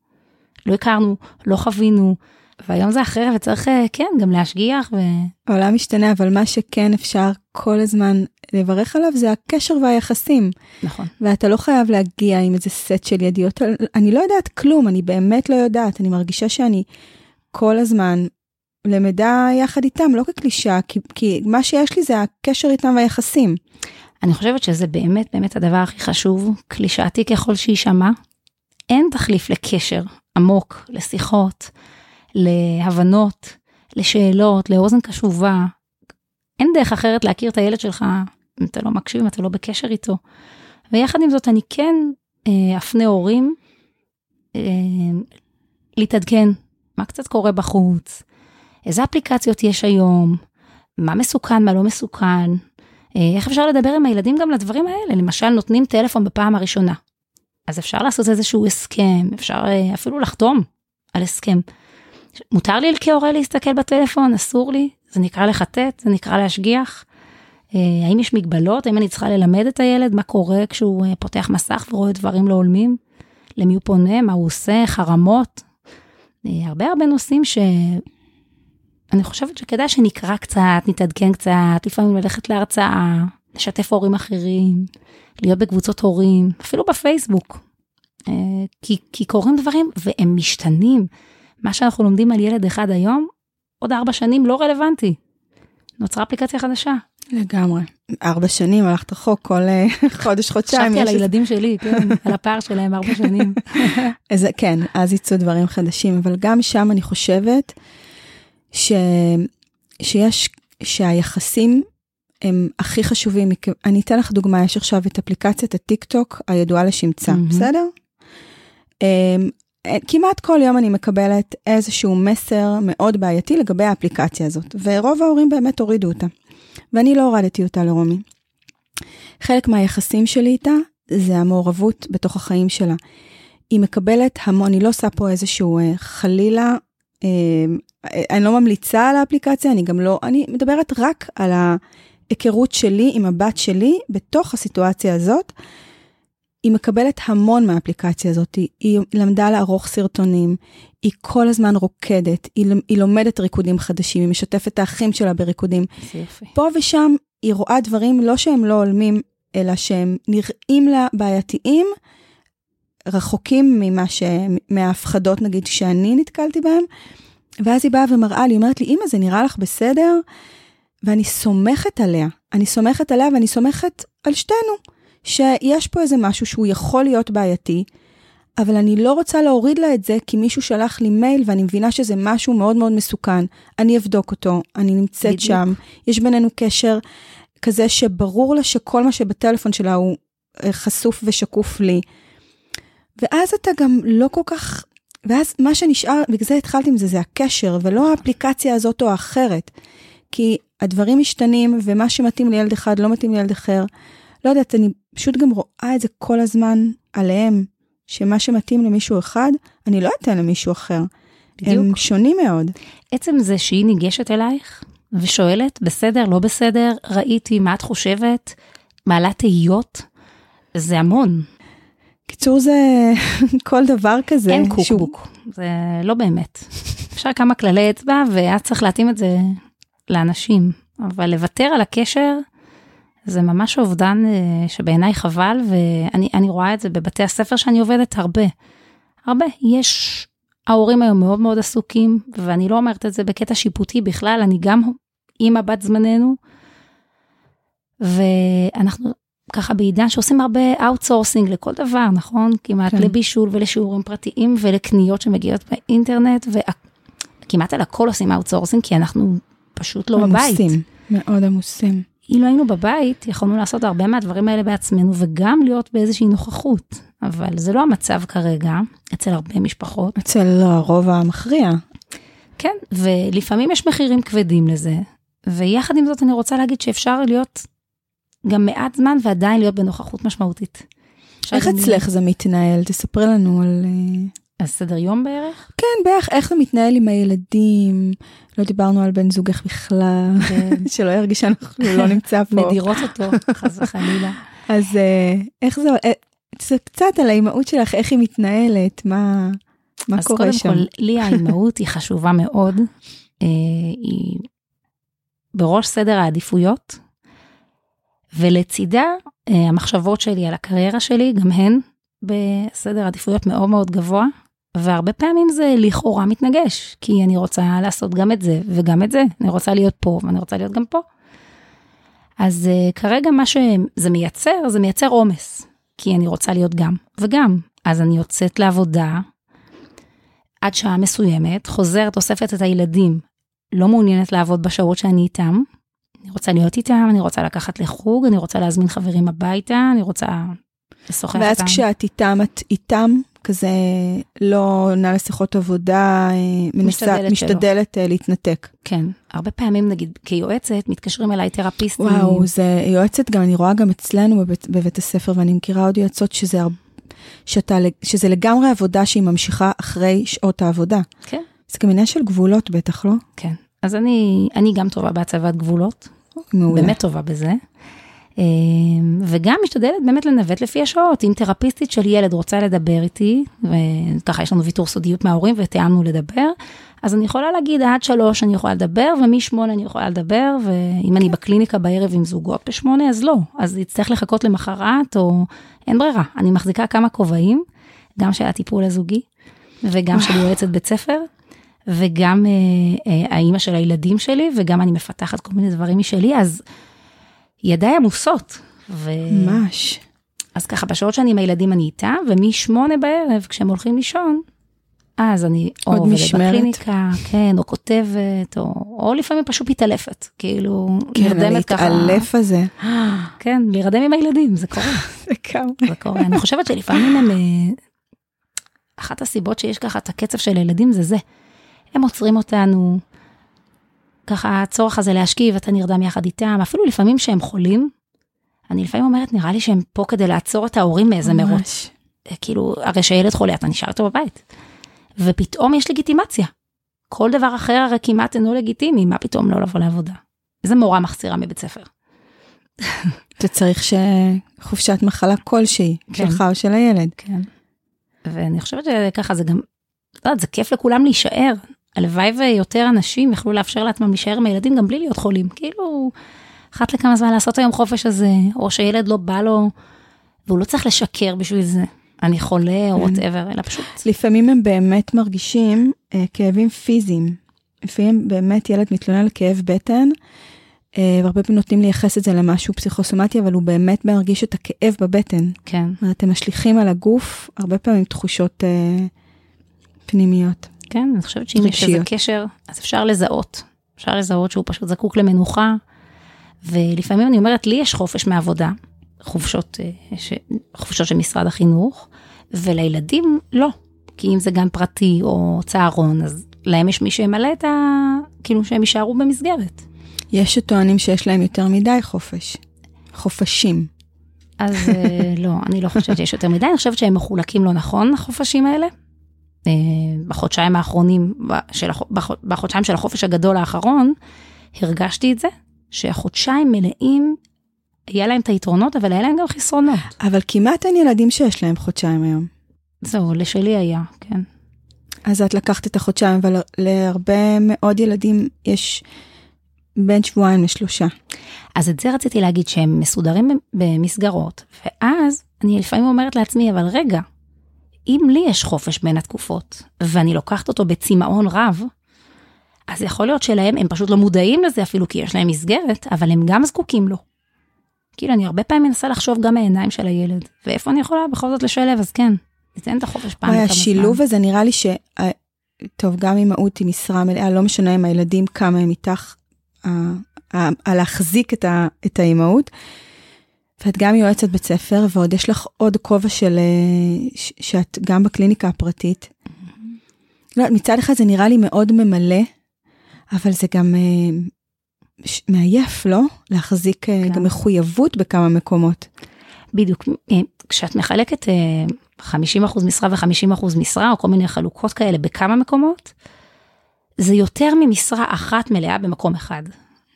לא הכרנו, לא חווינו, והיום זה אחרת וצריך, אה, כן, גם להשגיח. ו... העולם משתנה, אבל מה שכן אפשר כל הזמן לברך עליו זה הקשר והיחסים. נכון. ואתה לא חייב להגיע עם איזה סט של ידיעות, אני לא יודעת כלום, אני באמת לא יודעת, אני מרגישה שאני כל הזמן למדה יחד איתם, לא כקלישה, כי, כי מה שיש לי זה הקשר איתם והיחסים. אני חושבת שזה באמת באמת הדבר הכי חשוב, קלישאתי ככל שיישמע. אין תחליף לקשר עמוק, לשיחות, להבנות, לשאלות, לאוזן קשובה. אין דרך אחרת להכיר את הילד שלך אם אתה לא מקשיב, אם אתה לא בקשר איתו. ויחד עם זאת, אני כן אה, אפנה הורים אה, להתעדכן, מה קצת קורה בחוץ, איזה אפליקציות יש היום, מה מסוכן, מה לא מסוכן, אה, איך אפשר לדבר עם הילדים גם לדברים האלה, למשל נותנים טלפון בפעם הראשונה. אז אפשר לעשות איזשהו הסכם, אפשר אה, אפילו לחתום על הסכם. מותר לי כהורה להסתכל בטלפון, אסור לי, זה נקרא לחטט, זה נקרא להשגיח. אה, האם יש מגבלות? האם אני צריכה ללמד את הילד מה קורה כשהוא פותח מסך ורואה דברים לא הולמים? למי הוא פונה? מה הוא עושה? חרמות? אה, הרבה הרבה נושאים אני חושבת שכדאי שנקרא קצת, נתעדכן קצת, לפעמים ללכת להרצאה, לשתף הורים אחרים, להיות בקבוצות הורים, אפילו בפייסבוק. אה, כי, כי קורים דברים והם משתנים. מה שאנחנו לומדים על ילד אחד היום, עוד ארבע שנים לא רלוונטי. נוצרה אפליקציה חדשה. לגמרי. ארבע שנים, הלכת רחוק, כל אה, [laughs] חודש, חודשיים. חשבתי על הילדים שלי, [laughs] כן, על הפער שלהם ארבע שנים. [laughs] אז כן, אז יצאו דברים חדשים, אבל גם שם אני חושבת ש... שיש, שהיחסים הם הכי חשובים. אני אתן לך דוגמה, יש עכשיו את אפליקציית הטיק טוק הידועה לשמצה, מהמם. בסדר? אמ, אה, כמעט כל יום אני מקבלת איזשהו מסר מאוד בעייתי לגבי האפליקציה הזאת, ורוב ההורים באמת הורידו אותה, ואני לא הורדתי אותה לרומי. חלק מהיחסים שלי איתה זה המעורבות בתוך החיים שלה. היא מקבלת המון, אני לא עושה פה איזשהו אה, חלילה, אה, אני לא ממליצה על האפליקציה, אני גם לא, אני מדברת רק על ההיכרות שלי עם הבת שלי בתוך הסיטואציה הזאת. היא מקבלת המון מהאפליקציה הזאת, היא, למדה לערוך סרטונים, היא כל הזמן רוקדת, היא, היא לומדת ריקודים חדשים, היא משתפת את האחים שלה בריקודים. זה יפה. פה ושם היא רואה דברים לא שהם לא הולמים, אלא שהם נראים לה בעייתיים, רחוקים ממה ש... מההפחדות נגיד שאני נתקלתי בהם. ואז היא באה ומראה לי, אומרת לי, אמא זה נראה לך בסדר? ואני סומכת עליה, אני סומכת עליה ואני סומכת על שתינו, שיש פה איזה משהו שהוא יכול להיות בעייתי, אבל אני לא רוצה להוריד לה את זה כי מישהו שלח לי מייל ואני מבינה שזה משהו מאוד מאוד מסוכן. אני אבדוק אותו, אני נמצאת בדיוק. שם, יש בינינו קשר כזה שברור לה שכל מה שבטלפון שלה הוא אה, חשוף ושקוף לי. ואז אתה גם לא כל כך, ואז מה שנשאר, בגלל זה התחלתי עם זה, זה הקשר, ולא האפליקציה הזאת או האחרת. כי הדברים משתנים, ומה שמתאים לילד אחד לא מתאים לילד אחר. לא יודעת, אני פשוט גם רואה את זה כל הזמן עליהם, שמה שמתאים למישהו אחד, אני לא אתן למישהו אחר. בדיוק. הם שונים מאוד. עצם זה שהיא ניגשת אלייך ושואלת, בסדר, לא בסדר, ראיתי, מה את חושבת, מעלה תהיות, זה המון. קיצור, זה [laughs] כל דבר כזה. אין שהוא- קוקבוק, זה לא באמת. אפשר כמה כללי אצבע והיה צריך להתאים את זה לאנשים, אבל לוותר על הקשר זה ממש אובדן אה, שבעיניי חבל, ואני אני רואה את זה בבתי הספר שאני עובדת הרבה. הרבה. יש, ההורים היום מאוד מאוד עסוקים, ואני לא אומרת את זה בקטע שיפוטי בכלל, אני גם אימא בת זמננו, ואנחנו ככה בעידן שעושים הרבה outsourcing לכל דבר, נכון? כמעט כן. לבישול ולשיעורים פרטיים ולקניות שמגיעות באינטרנט, וכמעט על הכל עושים outsourcing, כי אנחנו פשוט לא בבית. עמוסים, מאוד עמוסים. אילו היינו בבית, יכולנו לעשות הרבה מהדברים האלה בעצמנו, וגם להיות באיזושהי נוכחות. אבל זה לא המצב כרגע, אצל הרבה משפחות. אצל לא, הרוב המכריע. כן, ולפעמים יש מחירים כבדים לזה, ויחד עם זאת אני רוצה להגיד שאפשר להיות גם מעט זמן ועדיין להיות בנוכחות משמעותית. איך אצלך זה מתנהל? תספרי לנו על... אז סדר יום בערך? כן, בערך איך זה מתנהל עם הילדים. לא דיברנו על בן זוגך בכלל, [laughs] שלא ירגיש שאנחנו לא נמצא פה. מדירות אותו, חס וחלילה. [laughs] אז אה, איך זה... אה, זה קצת על האימהות שלך, איך היא מתנהלת, מה, מה אז קורה קודם שם. כל, לי האימהות היא חשובה מאוד. אה, היא בראש סדר העדיפויות, ולצידה המחשבות שלי על הקריירה שלי, גם הן בסדר עדיפויות מאוד מאוד גבוה, והרבה פעמים זה לכאורה מתנגש, כי אני רוצה לעשות גם את זה וגם את זה, אני רוצה להיות פה ואני רוצה להיות גם פה. אז uh, כרגע מה שזה מייצר, זה מייצר עומס, כי אני רוצה להיות גם וגם. אז אני יוצאת לעבודה עד שעה מסוימת, חוזרת, אוספת את הילדים, לא מעוניינת לעבוד בשעות שאני איתם. אני רוצה להיות איתם, אני רוצה לקחת לחוג, אני רוצה להזמין חברים הביתה, אני רוצה לשוחח איתם. ואז כשאת איתם, את איתם, כזה לא עונה לשיחות עבודה, אה, מנסה, משתדלת. משתדלת אה, להתנתק. כן, הרבה פעמים נגיד כיועצת מתקשרים אליי תרפיסטים. וואו, זה יועצת גם, אני רואה גם אצלנו בבית, בבית הספר, ואני מכירה עוד יועצות שזה, שאתה, שזה לגמרי עבודה שהיא ממשיכה אחרי שעות העבודה. כן. זה גם עניין של גבולות בטח, לא? כן, אז אני, אני גם טובה בהצבת גבולות, מעולה. באמת טובה בזה. אה, וגם משתדלת באמת לנווט לפי השעות, אם תרפיסטית של ילד רוצה לדבר איתי, וככה יש לנו ויתור סודיות מההורים ותיאמנו לדבר, אז אני יכולה להגיד עד שלוש אני יכולה לדבר, ומשמונה אני יכולה לדבר, ואם אני בקליניקה בערב עם זוגות בשמונה, אז לא, אז יצטרך לחכות למחרת, או אין ברירה. אני מחזיקה כמה כובעים, גם של הטיפול הזוגי, וגם של יועצת בית ספר, וגם אה, אה, האימא של הילדים שלי, וגם אני מפתחת כל מיני דברים משלי, אז ידיי עמוסות. ו... ממש. אז ככה, בשעות שאני עם הילדים אני איתה, ומשמונה בערב, כשהם הולכים לישון, אז אני או עובדת בקליניקה, כן, או כותבת, או, או לפעמים פשוט מתעלפת, כאילו, כן, נרדמת ככה. כן, להתעלף הזה. [gasps] כן, להירדם עם הילדים, זה קורה. [laughs] זה קורה. זה קורה. אני חושבת שלפעמים הם, אה, אחת הסיבות שיש ככה את הקצב של הילדים זה זה. הם עוצרים אותנו, ככה הצורך הזה להשקיע ואתה נרדם יחד איתם, אפילו לפעמים שהם חולים. אני לפעמים אומרת, נראה לי שהם פה כדי לעצור את ההורים מאיזה מרוץ. כאילו, הרי שהילד חולה, אתה נשאר איתו בבית. ופתאום יש לגיטימציה. כל דבר אחר הרי כמעט אינו לגיטימי, מה פתאום לא לבוא לעבודה? איזה מורה מחסירה מבית ספר. אתה צריך שחופשת מחלה כלשהי, כן. שלך או של הילד. כן. ואני חושבת שככה זה גם, לא יודעת, זה כיף לכולם להישאר. הלוואי ויותר אנשים יכלו לאפשר לעצמם להישאר עם הילדים גם בלי להיות חולים. כאילו, אחת לכמה זמן לעשות היום חופש הזה, או שילד לא בא לו, והוא לא צריך לשקר בשביל זה. אני חולה או whatever, אלא פשוט. לפעמים הם באמת מרגישים אה, כאבים פיזיים. לפעמים באמת ילד מתלונן על כאב בטן, אה, והרבה פעמים נותנים לייחס את זה למשהו פסיכוסומטי, אבל הוא באמת מרגיש את הכאב בבטן. כן. אתם משליכים על הגוף הרבה פעמים תחושות אה, פנימיות. כן, אני חושבת שאם יש איזה קשר, אז אפשר לזהות. אפשר לזהות שהוא פשוט זקוק למנוחה, ולפעמים אני אומרת, לי יש חופש מעבודה, חופשות, אה, ש... חופשות של משרד החינוך, ולילדים לא. כי אם זה גן פרטי או צהרון, אז להם יש מי שימלא את ה... כאילו שהם יישארו במסגרת. יש שטוענים שיש להם יותר מדי חופש. חופשים. אז אה, לא, אני לא חושבת שיש יותר מדי, אני חושבת שהם מחולקים לא נכון, החופשים האלה. אה, בחודשיים האחרונים, של, בחודשיים של החופש הגדול האחרון, הרגשתי את זה, שהחודשיים מלאים, היה להם את היתרונות, אבל היה להם גם חסרונות. אבל כמעט אין ילדים שיש להם חודשיים היום. זהו, לשלי היה, כן. אז את לקחת את החודשיים, אבל להרבה מאוד ילדים יש בין שבועיים לשלושה. אז את זה רציתי להגיד שהם מסודרים במסגרות, ואז אני לפעמים אומרת לעצמי, אבל רגע, אם לי יש חופש בין התקופות, ואני לוקחת אותו בצמאון רב, אז יכול להיות שלהם, הם פשוט לא מודעים לזה אפילו כי יש להם מסגרת, אבל הם גם זקוקים לו. כאילו, אני הרבה פעמים מנסה לחשוב גם מהעיניים של הילד, ואיפה אני יכולה בכל זאת לשלב, אז כן, ניתן את החופש פעם זמן. השילוב הזה נראה לי ש... טוב, גם אימהות עם משרה מלאה, לא משנה אם הילדים כמה הם איתך, על להחזיק את האימהות. ואת גם יועצת בית ספר, ועוד יש לך עוד כובע של, אה, שאת גם בקליניקה הפרטית. לא, מצד אחד זה נראה לי מאוד ממלא, אבל זה גם אה, מעייף, לא? להחזיק אה, כן. גם מחויבות בכמה מקומות. בדיוק, כשאת מחלקת 50% משרה ו-50% משרה, או כל מיני חלוקות כאלה בכמה מקומות, זה יותר ממשרה אחת מלאה במקום אחד.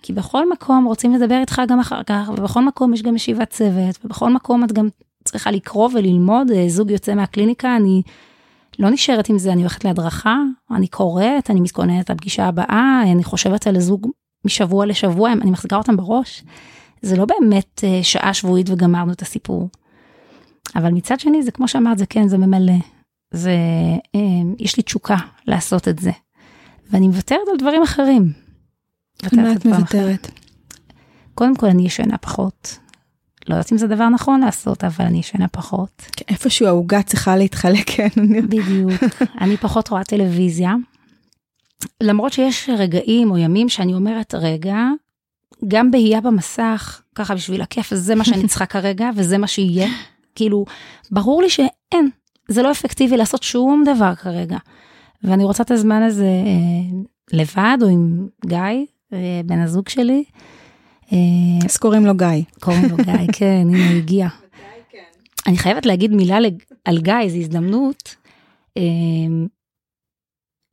כי בכל מקום רוצים לדבר איתך גם אחר כך, ובכל מקום יש גם ישיבת צוות, ובכל מקום את גם צריכה לקרוא וללמוד, אה, זוג יוצא מהקליניקה, אני לא נשארת עם זה, אני הולכת להדרכה, אני קוראת, אני מתכוננת לפגישה הבאה, אני חושבת על הזוג משבוע לשבוע, אני מחזיקה אותם בראש. זה לא באמת אה, שעה שבועית וגמרנו את הסיפור. אבל מצד שני, זה כמו שאמרת, זה כן, זה ממלא. זה, אה, יש לי תשוקה לעשות את זה. ואני מוותרת על דברים אחרים. על מה את מוותרת? קודם כל, אני ישנה פחות. לא יודעת אם זה דבר נכון לעשות, אבל אני ישנה פחות. כן, איפשהו העוגה צריכה להתחלק, כן. בדיוק. [laughs] אני פחות רואה טלוויזיה. למרות שיש רגעים או ימים שאני אומרת, רגע, גם בהייה במסך, ככה בשביל הכיף, זה מה שאני צריכה כרגע, וזה מה שיהיה. כאילו, ברור לי שאין, זה לא אפקטיבי לעשות שום דבר כרגע. ואני רוצה את הזמן הזה אה, לבד או עם גיא, בן הזוג שלי. אה, אז קוראים לו גיא. קוראים לו גיא, [laughs] כן, הנה הוא הגיע. אני חייבת להגיד מילה על גיא, זו הזדמנות. אה,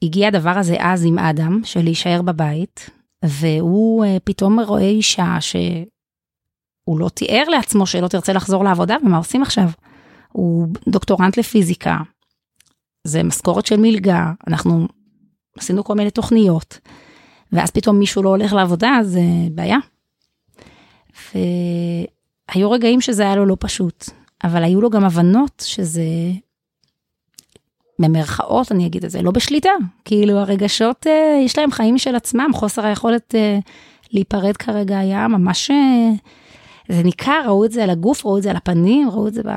הגיע הדבר הזה אז עם אדם, של להישאר בבית, והוא פתאום רואה אישה הוא לא תיאר לעצמו שלא תרצה לחזור לעבודה, ומה עושים עכשיו? הוא דוקטורנט לפיזיקה, זה משכורת של מלגה, אנחנו עשינו כל מיני תוכניות, ואז פתאום מישהו לא הולך לעבודה, זה בעיה. והיו רגעים שזה היה לו לא פשוט, אבל היו לו גם הבנות שזה, במרכאות אני אגיד את זה, לא בשליטה, כאילו הרגשות, אה, יש להם חיים של עצמם, חוסר היכולת אה, להיפרד כרגע היה ממש, אה, זה ניכר, ראו את זה על הגוף, ראו את זה על הפנים, ראו את זה ב...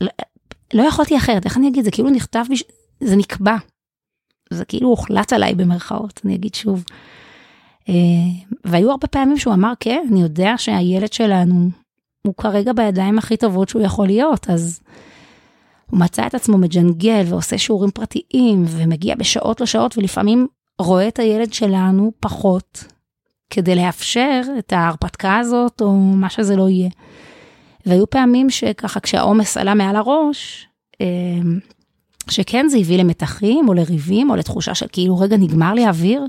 לא, לא יכולתי אחרת, איך אני אגיד, זה כאילו נכתב. זה נקבע. זה כאילו הוחלט עליי במרכאות, אני אגיד שוב. והיו הרבה פעמים שהוא אמר, כן, אני יודע שהילד שלנו הוא כרגע בידיים הכי טובות שהוא יכול להיות, אז הוא מצא את עצמו מג'נגל ועושה שיעורים פרטיים ומגיע בשעות לא שעות ולפעמים רואה את הילד שלנו פחות כדי לאפשר את ההרפתקה הזאת או מה שזה לא יהיה. והיו פעמים שככה כשהעומס עלה מעל הראש, אמ, שכן זה הביא למתחים או לריבים או לתחושה של כאילו רגע נגמר לי האוויר.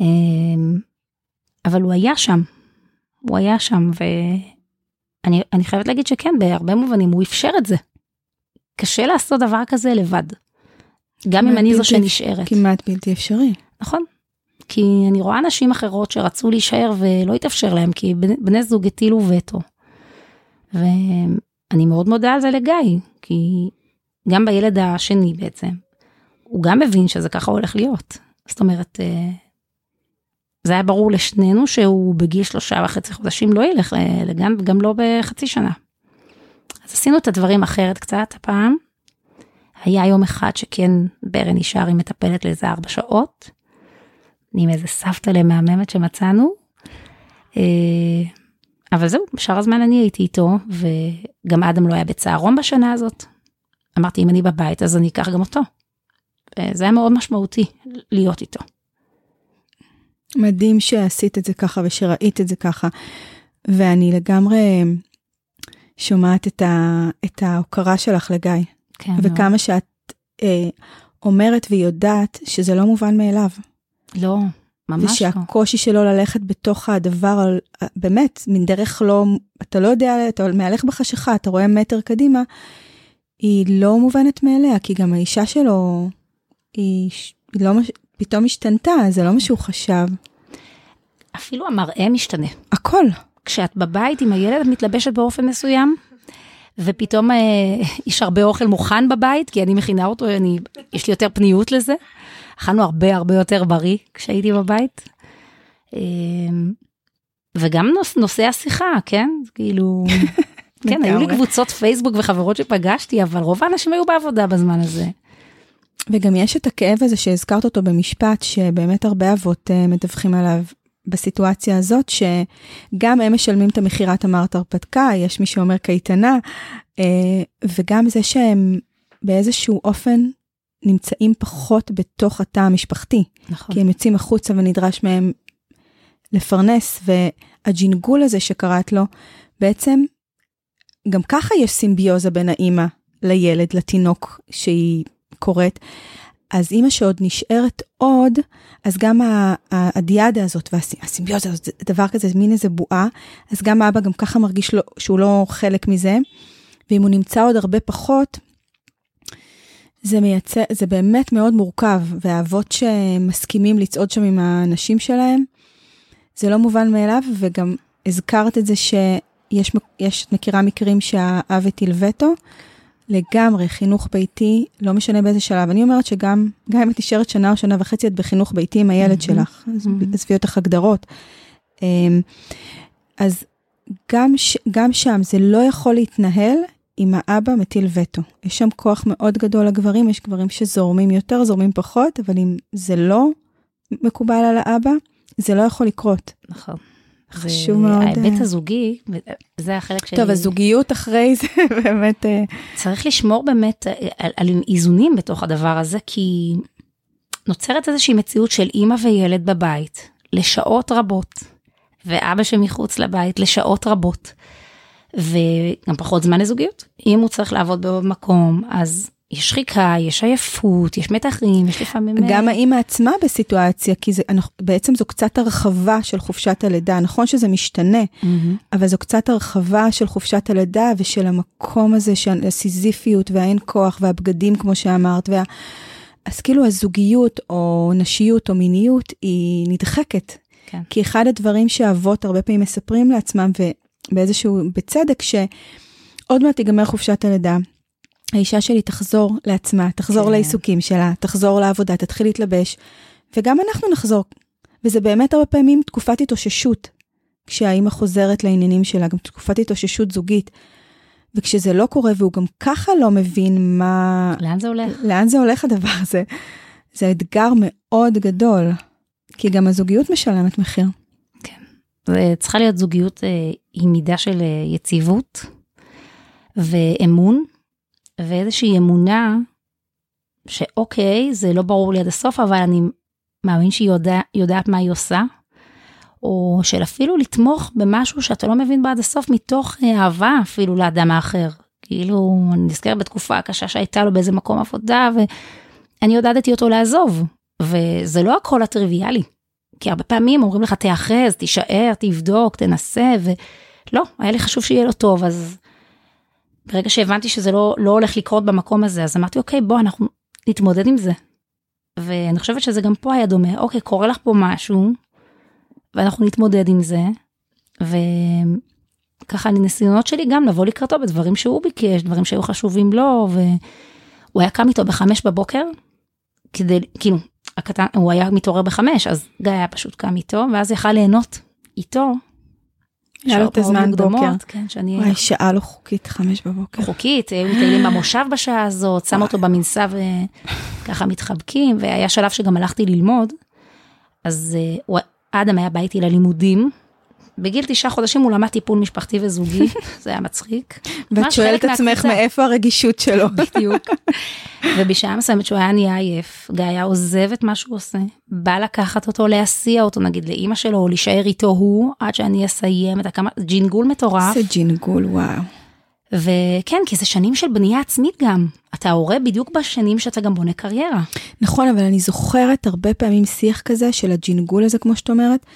אמ, אבל הוא היה שם, הוא היה שם ואני חייבת להגיד שכן, בהרבה מובנים הוא אפשר את זה. קשה לעשות דבר כזה לבד. גם אם אני זו שנשארת. כמעט בלתי אפשרי. נכון. כי אני רואה נשים אחרות שרצו להישאר ולא התאפשר להם, כי בני זוג הטילו וטו. ואני מאוד מודה על זה לגיא, כי גם בילד השני בעצם, הוא גם מבין שזה ככה הולך להיות. זאת אומרת, אה, זה היה ברור לשנינו שהוא בגיל שלושה וחצי חודשים לא ילך אה, לגן, וגם לא בחצי שנה. אז עשינו את הדברים אחרת קצת הפעם. היה יום אחד שכן ברן נשאר עם מטפלת לאיזה ארבע שעות. עם איזה סבתא למהממת שמצאנו. אה, אבל זהו, בשאר הזמן אני הייתי איתו, וגם אדם לא היה בצהרון בשנה הזאת. אמרתי, אם אני בבית, אז אני אקח גם אותו. זה היה מאוד משמעותי להיות איתו. מדהים שעשית את זה ככה ושראית את זה ככה. ואני לגמרי שומעת את, ה, את ההוקרה שלך לגיא. כן. וכמה לא. שאת אה, אומרת ויודעת שזה לא מובן מאליו. לא, ממש ושהקושי לא. ושהקושי שלו ללכת בתוך הדבר, באמת, מן דרך לא, אתה לא יודע, אתה מהלך בחשיכה, אתה רואה מטר קדימה, היא לא מובנת מאליה, כי גם האישה שלו, היא, היא לא, פתאום השתנתה, זה לא מה שהוא חשב. אפילו המראה משתנה. הכל. כשאת בבית עם הילד, את מתלבשת באופן מסוים, ופתאום אה, יש הרבה אוכל מוכן בבית, כי אני מכינה אותו, אני, יש לי יותר פניות לזה. אכלנו הרבה הרבה יותר בריא כשהייתי בבית. אה, וגם נוש, נושא השיחה, כן? כאילו, [laughs] כן, היו לי קבוצות פייסבוק וחברות שפגשתי, אבל רוב האנשים היו בעבודה בזמן הזה. וגם יש את הכאב הזה שהזכרת אותו במשפט, שבאמת הרבה אבות uh, מדווחים עליו, בסיטואציה הזאת, שגם הם משלמים את המכירת אמרת הרפתקה, יש מי שאומר קייטנה, אה, וגם זה שהם באיזשהו אופן נמצאים פחות בתוך התא המשפחתי. נכון. כי הם יוצאים החוצה ונדרש מהם לפרנס, והג'ינגול הזה שקראת לו, בעצם גם ככה יש סימביוזה בין האימא לילד, לתינוק שהיא קורית. אז אימא שעוד נשארת עוד, אז גם הדיאדה הזאת והסימביוזה הזאת, דבר כזה, מין איזה בועה, אז גם אבא גם ככה מרגיש לו, שהוא לא חלק מזה, ואם הוא נמצא עוד הרבה פחות, זה מייצר, זה באמת מאוד מורכב, והאבות שמסכימים לצעוד שם עם הנשים שלהם, זה לא מובן מאליו, וגם הזכרת את זה שיש, יש, מכירה מקרים שהאב הטיל וטו, לגמרי, חינוך ביתי, לא משנה באיזה שלב. אני אומרת שגם, גם אם את נשארת שנה או שנה וחצי, את בחינוך ביתי עם הילד mm-hmm. שלך, אז mm-hmm. עזבי אותך הגדרות. אמ, אז גם, גם שם זה לא יכול להתנהל אם האבא מטיל וטו. יש שם כוח מאוד גדול לגברים, יש גברים שזורמים יותר, זורמים פחות, אבל אם זה לא מקובל על האבא, זה לא יכול לקרות. נכון. חשוב מאוד. ההיבט אה. הזוגי, זה החלק שלי. טוב, הזוגיות אחרי זה [laughs] באמת... אה, צריך לשמור באמת אה, על, על איזונים בתוך הדבר הזה, כי נוצרת איזושהי מציאות של אימא וילד בבית לשעות רבות, ואבא שמחוץ לבית לשעות רבות, וגם פחות זמן לזוגיות. אם הוא צריך לעבוד בעוד מקום, אז יש שחיקה, יש עייפות, יש מתחים, יש לפעמים... גם האימא עצמה בסיטואציה, כי זה, בעצם זו קצת הרחבה של חופשת הלידה. נכון שזה משתנה, mm-hmm. אבל זו קצת הרחבה של חופשת הלידה ושל המקום הזה של הסיזיפיות והאין כוח והבגדים, כמו שאמרת. וה... אז כאילו הזוגיות או נשיות או מיניות היא נדחקת. כן. כי אחד הדברים שאבות הרבה פעמים מספרים לעצמם, ובאיזשהו, בצדק, שעוד מעט תיגמר חופשת הלידה. האישה שלי תחזור לעצמה, תחזור כן. לעיסוקים שלה, תחזור לעבודה, תתחיל להתלבש, וגם אנחנו נחזור. וזה באמת הרבה פעמים תקופת התאוששות, כשהאימא חוזרת לעניינים שלה, גם תקופת התאוששות זוגית. וכשזה לא קורה והוא גם ככה לא מבין מה... לאן זה הולך? לאן זה הולך הדבר הזה. זה אתגר מאוד גדול, כי גם הזוגיות משלמת מחיר. כן. צריכה להיות זוגיות אה, עם מידה של אה, יציבות ואמון, ואיזושהי אמונה שאוקיי, זה לא ברור לי עד הסוף, אבל אני מאמין שהיא יודע, יודעת מה היא עושה, או של אפילו לתמוך במשהו שאתה לא מבין בו עד הסוף מתוך אה, אהבה אפילו לאדם האחר. כאילו, אני נזכרת בתקופה הקשה שהייתה לו באיזה מקום עבודה, ואני עודדתי אותו לעזוב, וזה לא הכל הטריוויאלי. כי הרבה פעמים אומרים לך, תיאחז, תישאר, תבדוק, תנסה, ולא, היה לי חשוב שיהיה לו טוב, אז ברגע שהבנתי שזה לא, לא הולך לקרות במקום הזה, אז אמרתי, אוקיי, בוא, אנחנו נתמודד עם זה. ואני חושבת שזה גם פה היה דומה, אוקיי, קורה לך פה משהו, ואנחנו נתמודד עם זה, וככה הניסיונות שלי גם לבוא לקראתו בדברים שהוא ביקש, דברים שהיו חשובים לו, והוא היה קם איתו בחמש בבוקר, כדי, כאילו, הקטן, הוא היה מתעורר בחמש, אז גיא היה פשוט קם איתו, ואז יכל ליהנות איתו היה לו את הזמן בוקר. כן, שאני... וואי, שעה לא חוקית, חמש בבוקר. חוקית, היו מטיילים במושב בשעה הזאת, שם אותו במנסה וככה מתחבקים, והיה שלב שגם הלכתי ללמוד, אז הוא, אדם היה בא איתי ללימודים. בגיל תשעה חודשים הוא למד טיפול משפחתי וזוגי, [laughs] זה היה מצחיק. ואת שואלת את עצמך מאיפה הרגישות שלו. [laughs] בדיוק. ובשעה מסוימת שהוא היה נהיה עייף, גיא היה עוזב את מה שהוא עושה, בא לקחת אותו, להסיע אותו נגיד לאימא שלו, או להישאר איתו הוא, עד שאני אסיים את הכמה, ג'ינגול מטורף. זה ג'ינגול, וואו. וכן, כי זה שנים של בנייה עצמית גם. אתה הורה בדיוק בשנים שאתה גם בונה קריירה. נכון, אבל אני זוכרת הרבה פעמים שיח כזה של הג'ינגול הזה, כמו שאת אומרת.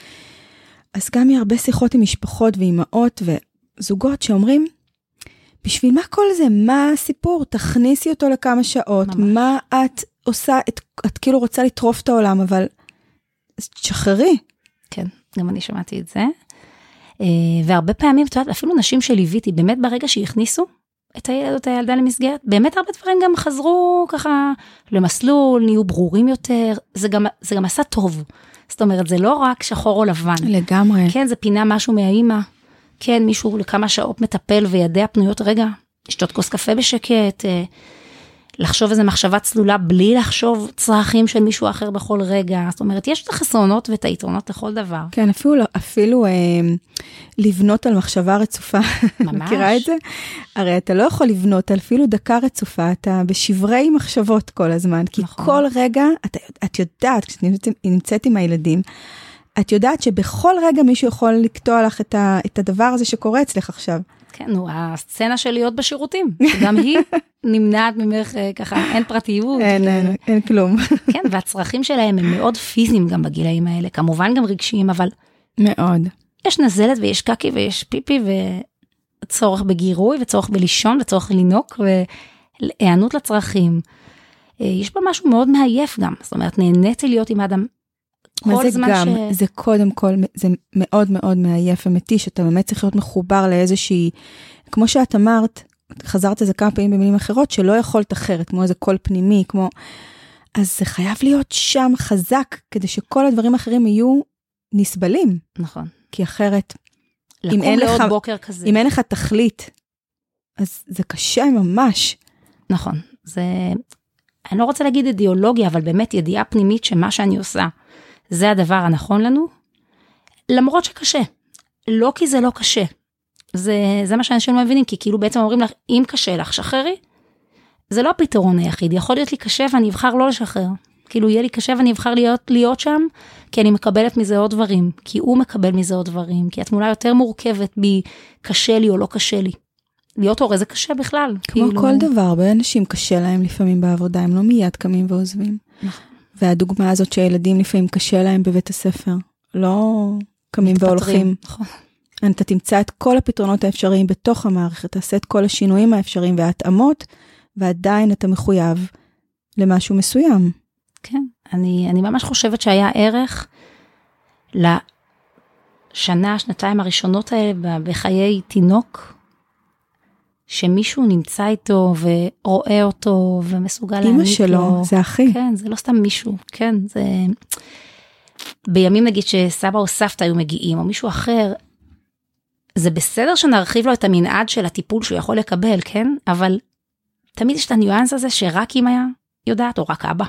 אז גם מהרבה שיחות עם משפחות ואימהות וזוגות שאומרים, בשביל מה כל זה? מה הסיפור? תכניסי אותו לכמה שעות. ממש. מה את עושה? את, את כאילו רוצה לטרוף את העולם, אבל תשחררי. כן, גם אני שמעתי את זה. אה, והרבה פעמים, את יודעת, אפילו נשים שליוויתי, באמת ברגע שהכניסו את הילד או את הילדה למסגרת, באמת הרבה דברים גם חזרו ככה למסלול, נהיו ברורים יותר, זה גם, זה גם עשה טוב. זאת אומרת, זה לא רק שחור או לבן. לגמרי. כן, זה פינה משהו מהאימא. כן, מישהו לכמה שעות מטפל וידיה פנויות, רגע, לשתות כוס קפה בשקט, אה, לחשוב איזה מחשבה צלולה בלי לחשוב צרכים של מישהו אחר בכל רגע. זאת אומרת, יש את החסרונות ואת היתרונות לכל דבר. כן, אפילו, אפילו אה, לבנות על מחשבה רצופה. ממש. מכירה את זה? הרי אתה לא יכול לבנות על אפילו דקה רצופה, אתה בשברי מחשבות כל הזמן, כי נכון. כל רגע, את, את יודעת, כשאת נמצאת עם הילדים, את יודעת שבכל רגע מישהו יכול לקטוע לך את, ה, את הדבר הזה שקורה אצלך עכשיו. כן, נו, הסצנה של להיות בשירותים, גם היא [laughs] נמנעת ממך אה, ככה, אין פרטיות. אין, אין, אין כלום. [laughs] כן, והצרכים שלהם הם מאוד פיזיים גם בגילאים האלה, כמובן גם רגשיים, אבל... מאוד. יש נזלת ויש קקי ויש פיפי וצורך בגירוי וצורך בלישון וצורך לינוק והיענות לצרכים. אה, יש בה משהו מאוד מעייף גם, זאת אומרת, נהניתי להיות עם אדם מה זה גם, ש... זה קודם כל, זה מאוד מאוד מעייף ומתיש, אתה באמת צריך להיות מחובר לאיזושהי, כמו שאת אמרת, חזרת על זה כמה פעמים במילים אחרות, שלא יכולת אחרת, כמו איזה קול פנימי, כמו... אז זה חייב להיות שם חזק, כדי שכל הדברים האחרים יהיו נסבלים. נכון. כי אחרת, אם אין, לך, בוקר כזה. אם אין לך תכלית, אז זה קשה ממש. נכון, זה, אני לא רוצה להגיד אידיאולוגיה, אבל באמת ידיעה פנימית שמה שאני עושה, זה הדבר הנכון לנו, למרות שקשה. לא כי זה לא קשה. זה, זה מה שאנשים לא מבינים, כי כאילו בעצם אומרים לך, אם קשה לך, שחררי. זה לא הפתרון היחיד, יכול להיות לי קשה ואני אבחר לא לשחרר. כאילו יהיה לי קשה ואני אבחר להיות, להיות שם, כי אני מקבלת מזה עוד דברים, כי הוא מקבל מזה עוד דברים, כי התמונה יותר מורכבת בי, קשה לי או לא קשה לי. להיות הורה זה קשה בכלל. כמו כאילו... כל דבר, הרבה אנשים קשה להם לפעמים בעבודה, הם לא מיד קמים ועוזבים. נכון. והדוגמה הזאת שילדים לפעמים קשה להם בבית הספר, לא קמים והולכים. נכון. אתה תמצא את כל הפתרונות האפשריים בתוך המערכת, תעשה את כל השינויים האפשריים וההתאמות, ועדיין אתה מחויב למשהו מסוים. כן, אני, אני ממש חושבת שהיה ערך לשנה, שנתיים הראשונות האלה בחיי תינוק, שמישהו נמצא איתו ורואה אותו ומסוגל להעניק לו. אמא שלו, זה אחי. כן, זה לא סתם מישהו, כן, זה... בימים נגיד שסבא או סבתא היו מגיעים, או מישהו אחר, זה בסדר שנרחיב לו את המנעד של הטיפול שהוא יכול לקבל, כן? אבל תמיד יש את הניואנס הזה שרק אמא יודעת, או רק אבא,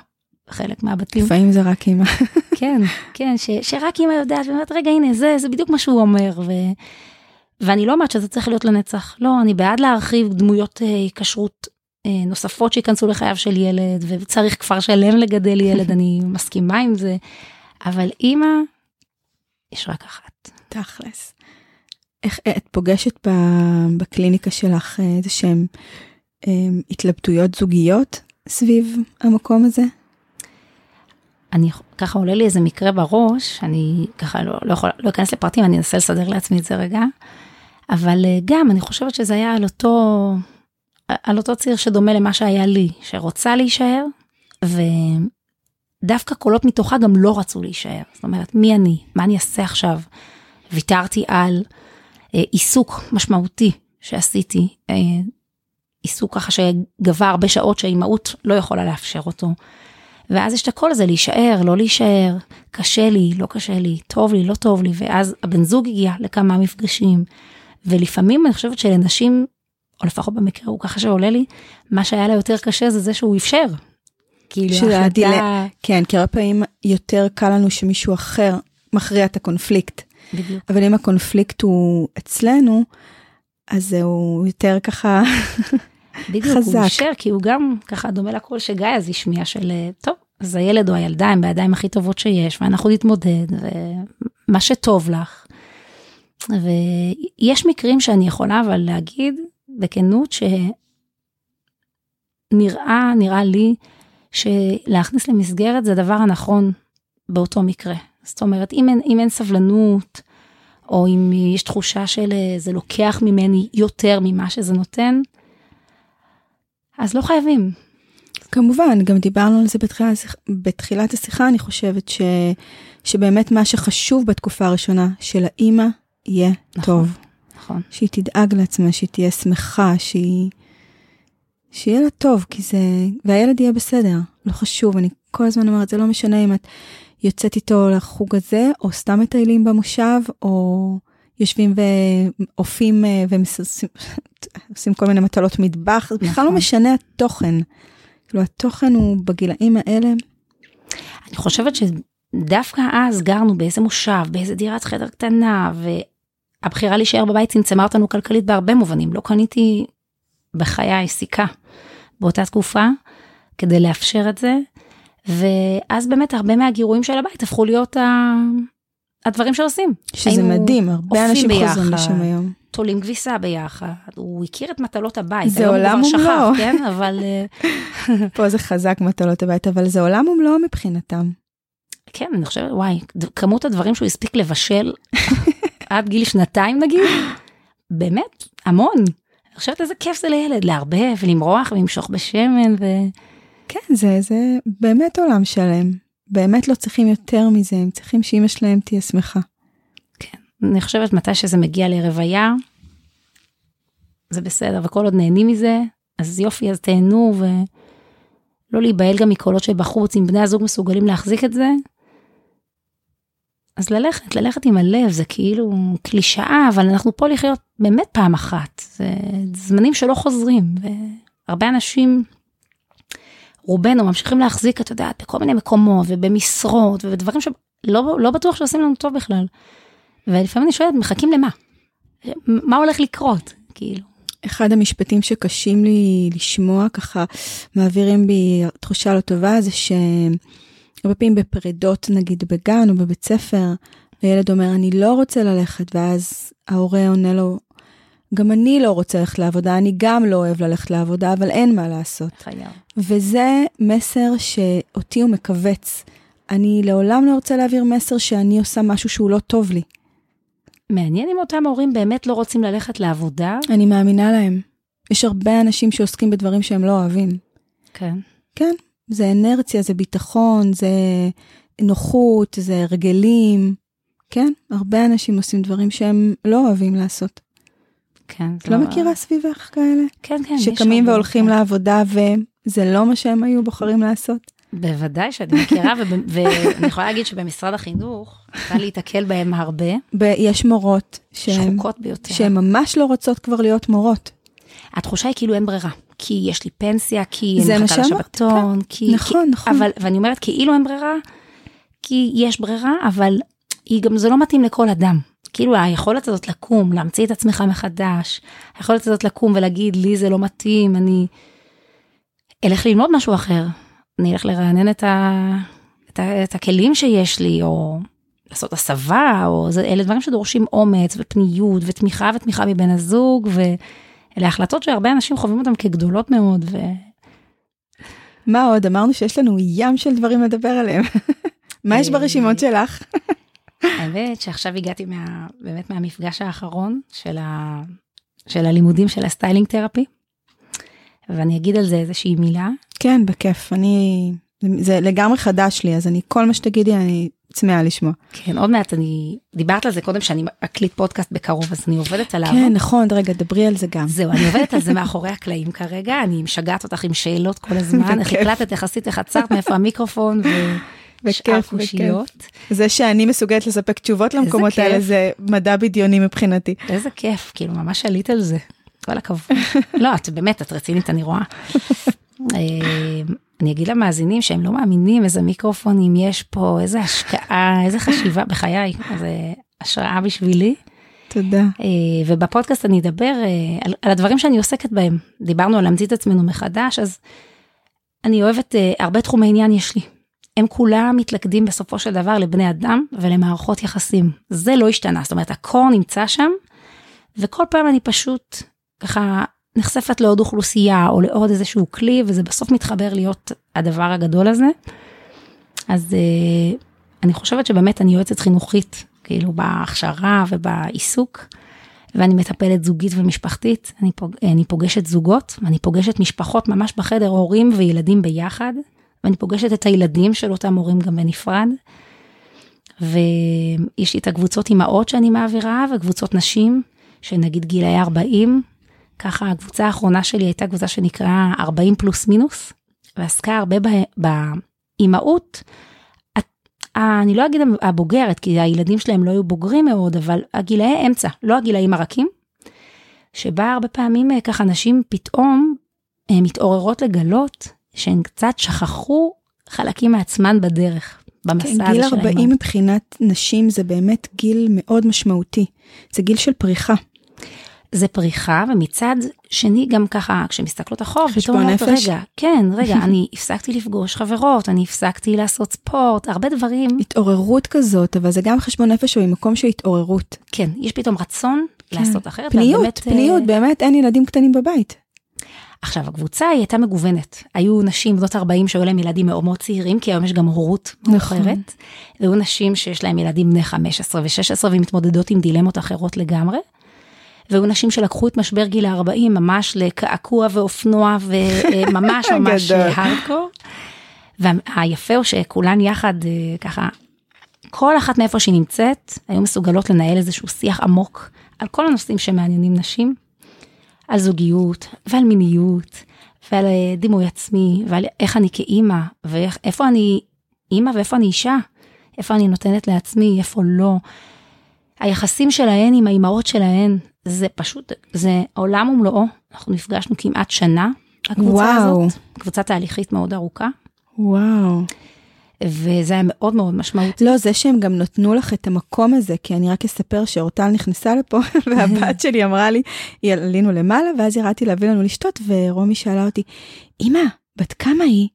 בחלק מהבתים. לפעמים זה רק אמא. כן, כן, ש, שרק אמא יודעת, ואומרת, רגע, הנה, זה, זה בדיוק מה שהוא אומר. ו... ואני לא אומרת שזה צריך להיות לנצח, לא, אני בעד להרחיב דמויות אה, כשרות אה, נוספות שייכנסו לחייו של ילד, וצריך כפר שלם לגדל ילד, [laughs] אני מסכימה עם זה, אבל אימא, יש רק אחת. תכלס. איך את פוגשת בקליניקה שלך אה, איזה שהם אה, התלבטויות זוגיות סביב המקום הזה? אני ככה עולה לי איזה מקרה בראש, אני ככה לא, לא יכולה, לא אכנס לפרטים, אני אנסה לסדר לעצמי את זה רגע, אבל אה, גם אני חושבת שזה היה על אותו, על אותו ציר שדומה למה שהיה לי, שרוצה להישאר, ודווקא קולות מתוכה גם לא רצו להישאר. זאת אומרת, מי אני? מה אני אעשה עכשיו? ויתרתי על אה, עיסוק משמעותי שעשיתי, אה, עיסוק ככה שגבה הרבה שעות שהאימהות לא יכולה לאפשר אותו. ואז יש את הכל הזה, להישאר, לא להישאר, קשה לי, לא קשה לי, טוב לי, לא טוב לי, ואז הבן זוג הגיע לכמה מפגשים. ולפעמים אני חושבת שלנשים, או לפחות במקרה הוא ככה שעולה לי, מה שהיה לה יותר קשה זה זה שהוא אפשר. כאילו ההחלטה... דיל... כן, כי הרבה פעמים יותר קל לנו שמישהו אחר מכריע את הקונפליקט. בדיוק. אבל אם הקונפליקט הוא אצלנו, אז זהו יותר ככה [laughs] בדיוק, חזק. הוא אישר, כי הוא גם ככה דומה לקול שגיא אז השמיע של, טוב, אז הילד או הילדה הם בידיים הכי טובות שיש, ואנחנו נתמודד, ומה שטוב לך. ויש מקרים שאני יכולה אבל להגיד בכנות שנראה, נראה לי, שלהכניס למסגרת זה הדבר הנכון באותו מקרה. זאת אומרת, אם אין, אם אין סבלנות, או אם יש תחושה של זה לוקח ממני יותר ממה שזה נותן, אז לא חייבים. כמובן, גם דיברנו על זה בתחילת, בתחילת השיחה, אני חושבת ש, שבאמת מה שחשוב בתקופה הראשונה של האימא יהיה נכון, טוב. נכון. שהיא תדאג לעצמה, שהיא תהיה שמחה, שהיא... שיהיה לה טוב, כי זה... והילד יהיה בסדר, לא חשוב, אני כל הזמן אומרת, זה לא משנה אם את יוצאת איתו לחוג הזה, או סתם מטיילים במושב, או יושבים ואופים אה, ועושים [laughs] כל מיני מטלות מטבח, זה בכלל לא נכון. משנה התוכן. כאילו התוכן הוא בגילאים האלה. אני חושבת שדווקא אז גרנו באיזה מושב, באיזה דירת חדר קטנה, והבחירה להישאר בבית צמצמה אותנו כלכלית בהרבה מובנים. לא קניתי בחיי סיכה באותה תקופה כדי לאפשר את זה. ואז באמת הרבה מהגירויים של הבית הפכו להיות ה... הדברים שעושים. שזה מדהים, הרבה אנשים חוזרים לשם היום. תולים כביסה ביחד, הוא הכיר את מטלות הבית. זה עולם ומלואו. כן, אבל... אה, [laughs] פה זה חזק מטלות הבית, אבל זה עולם ומלואו מבחינתם. כן, אני חושבת, וואי, כמות הדברים שהוא הספיק לבשל עד גיל שנתיים נגיד, באמת, המון. אני חושבת איזה כיף זה לילד, לערבב, למרוח ולמשוך בשמן ו... כן, זה, זה באמת עולם שלם. באמת לא צריכים יותר מזה, הם צריכים שאימא שלהם תהיה שמחה. כן, אני חושבת מתי שזה מגיע לרוויה, זה בסדר, וכל עוד נהנים מזה, אז יופי, אז תהנו, ולא להיבהל גם מקולות שבחוץ, אם בני הזוג מסוגלים להחזיק את זה, אז ללכת, ללכת עם הלב, זה כאילו קלישאה, אבל אנחנו פה לחיות באמת פעם אחת. זה זמנים שלא חוזרים, והרבה אנשים רובנו ממשיכים להחזיק, את יודעת, בכל מיני מקומות ובמשרות ובדברים שלא לא בטוח שעושים לנו טוב בכלל. ולפעמים אני שואלת, מחכים למה? מה הולך לקרות? כאילו. אחד המשפטים שקשים לי לשמוע, ככה מעבירים בי תחושה לא טובה, זה שהרבה פעמים בפרידות, נגיד בגן או בבית ספר, הילד אומר, אני לא רוצה ללכת, ואז ההורה עונה לו, גם אני לא רוצה ללכת לעבודה, אני גם לא אוהב ללכת לעבודה, אבל אין מה לעשות. חייב. וזה מסר שאותי הוא מכווץ. אני לעולם לא רוצה להעביר מסר שאני עושה משהו שהוא לא טוב לי. מעניין אם אותם הורים באמת לא רוצים ללכת לעבודה. אני מאמינה להם. יש הרבה אנשים שעוסקים בדברים שהם לא אוהבים. כן. כן, זה אנרציה, זה ביטחון, זה נוחות, זה הרגלים. כן, הרבה אנשים עושים דברים שהם לא אוהבים לעשות. כן. את לא מכירה סביבך כאלה? כן, כן. שקמים והולכים כן. לעבודה וזה לא מה שהם היו בוחרים לעשות? בוודאי שאני מכירה, [laughs] ואני יכולה להגיד שבמשרד החינוך, צריכה להיתקל בהם הרבה, יש מורות שהן שחוקות ביותר. שהן ממש לא רוצות כבר להיות מורות. התחושה היא כאילו אין ברירה, כי יש לי פנסיה, כי אני מחכה לשבתון, כי... נכון, כי, נכון. אבל, ואני אומרת כאילו אין ברירה, כי יש ברירה, אבל היא גם, זה לא מתאים לכל אדם. כאילו היכולת הזאת לקום, להמציא את עצמך מחדש, היכולת הזאת לקום ולהגיד, לי זה לא מתאים, אני אלך ללמוד משהו אחר, אני אלך לרענן את, ה, את, ה, את הכלים שיש לי, או לעשות הסבה, או זה, אלה דברים שדורשים אומץ ופניות ותמיכה ותמיכה מבן הזוג, ואלה החלטות שהרבה אנשים חווים אותן כגדולות מאוד, ו... מה עוד? אמרנו שיש לנו ים של דברים לדבר עליהם. מה יש ברשימות שלך? האמת שעכשיו הגעתי מה, באמת מהמפגש האחרון של, ה, של הלימודים של ה styling therapy, ואני אגיד על זה איזושהי מילה. כן, בכיף. אני... זה לגמרי חדש לי, אז אני, כל מה שתגידי, אני צמאה לשמוע. כן, עוד מעט אני, דיברת על זה קודם שאני אקליט פודקאסט בקרוב, אז אני עובדת עליו. כן, נכון, רגע, דברי על זה גם. זהו, אני עובדת על זה מאחורי הקלעים כרגע, אני משגעת אותך עם שאלות כל הזמן, איך. הקלטת, עשית, איך עצרת, מאיפה המיקרופון בכיף, בכיף. קושיות. זה שאני מסוגלת לספק תשובות למקומות. האלה, זה מדע בדיוני מבחינתי. איזה כיף, כאילו ממש עלית על זה. כל הכבוד. לא, את באמת, את רצינית, אני רואה. [laughs] אני אגיד למאזינים שהם לא מאמינים איזה מיקרופונים יש פה, איזה השקעה, איזה חשיבה, בחיי, זה השראה בשבילי. תודה. אה, ובפודקאסט אני אדבר אה, על, על הדברים שאני עוסקת בהם. דיברנו על להמציא את עצמנו מחדש, אז אני אוהבת, אה, הרבה תחומי עניין יש לי. הם כולם מתלכדים בסופו של דבר לבני אדם ולמערכות יחסים. זה לא השתנה, זאת אומרת, הקור נמצא שם, וכל פעם אני פשוט ככה נחשפת לעוד אוכלוסייה או לעוד איזשהו כלי, וזה בסוף מתחבר להיות הדבר הגדול הזה. אז אה, אני חושבת שבאמת אני יועצת חינוכית, כאילו בהכשרה ובעיסוק, ואני מטפלת זוגית ומשפחתית, אני, פוג, אני פוגשת זוגות, ואני פוגשת משפחות ממש בחדר, הורים וילדים ביחד, ואני פוגשת את הילדים של אותם הורים גם בנפרד. ויש לי את הקבוצות אימהות שאני מעבירה, וקבוצות נשים, שנגיד גילאי 40, ככה הקבוצה האחרונה שלי הייתה קבוצה שנקרא 40 פלוס מינוס, ועסקה הרבה באימהות. את- אני לא אגיד הבוגרת, כי הילדים שלהם לא היו בוגרים מאוד, אבל הגילאי אמצע, לא הגילאים הרכים, שבה הרבה פעמים אה, ככה נשים פתאום אה, מתעוררות לגלות שהן קצת שכחו חלקים מעצמן בדרך, במסע כן, גיל של 40 האימהות. מבחינת נשים זה באמת גיל מאוד משמעותי. זה גיל של פריחה. זה פריחה, ומצד שני גם ככה, כשמסתכלות אחורה, פתאום אומרת. רגע, כן, רגע, [laughs] אני הפסקתי לפגוש חברות, אני הפסקתי לעשות ספורט, הרבה דברים, התעוררות כזאת, אבל זה גם חשבון נפש או ממקום של התעוררות. כן, יש פתאום רצון לעשות אחרת. פניות, באמת, פניות, באמת אין ילדים קטנים בבית. עכשיו, הקבוצה היא הייתה מגוונת. היו נשים בנות 40 שהיו להם ילדים מאוד מאוד צעירים, כי היום יש גם הורות נכון. מאוחרת. והיו נשים שיש להם ילדים בני 15 ו-16 ומתמודדות עם דילמות אחרות לגמרי. והיו נשים שלקחו את משבר גיל ה-40 ממש לקעקוע ואופנוע וממש [laughs] ממש. הארדקור. והיפה הוא שכולן יחד אה, ככה, כל אחת מאיפה שהיא נמצאת, היו מסוגלות לנהל איזשהו שיח עמוק על כל הנושאים שמעניינים נשים. על זוגיות ועל מיניות ועל אה, דימוי עצמי ועל איך אני כאימא ואיפה אני אימא ואיפה אני אישה, איפה אני נותנת לעצמי, איפה לא. היחסים שלהן עם האימהות שלהן זה פשוט, זה עולם ומלואו. אנחנו נפגשנו כמעט שנה, הקבוצה וואו. הזאת, קבוצה תהליכית מאוד ארוכה, וואו. וזה היה מאוד מאוד משמעותי. לא, זה שהם גם נתנו לך את המקום הזה, כי אני רק אספר שאורטל נכנסה לפה, [laughs] והבת שלי אמרה לי, עלינו למעלה, ואז ירדתי להביא לנו לשתות, ורומי שאלה אותי, אמא, בת כמה היא?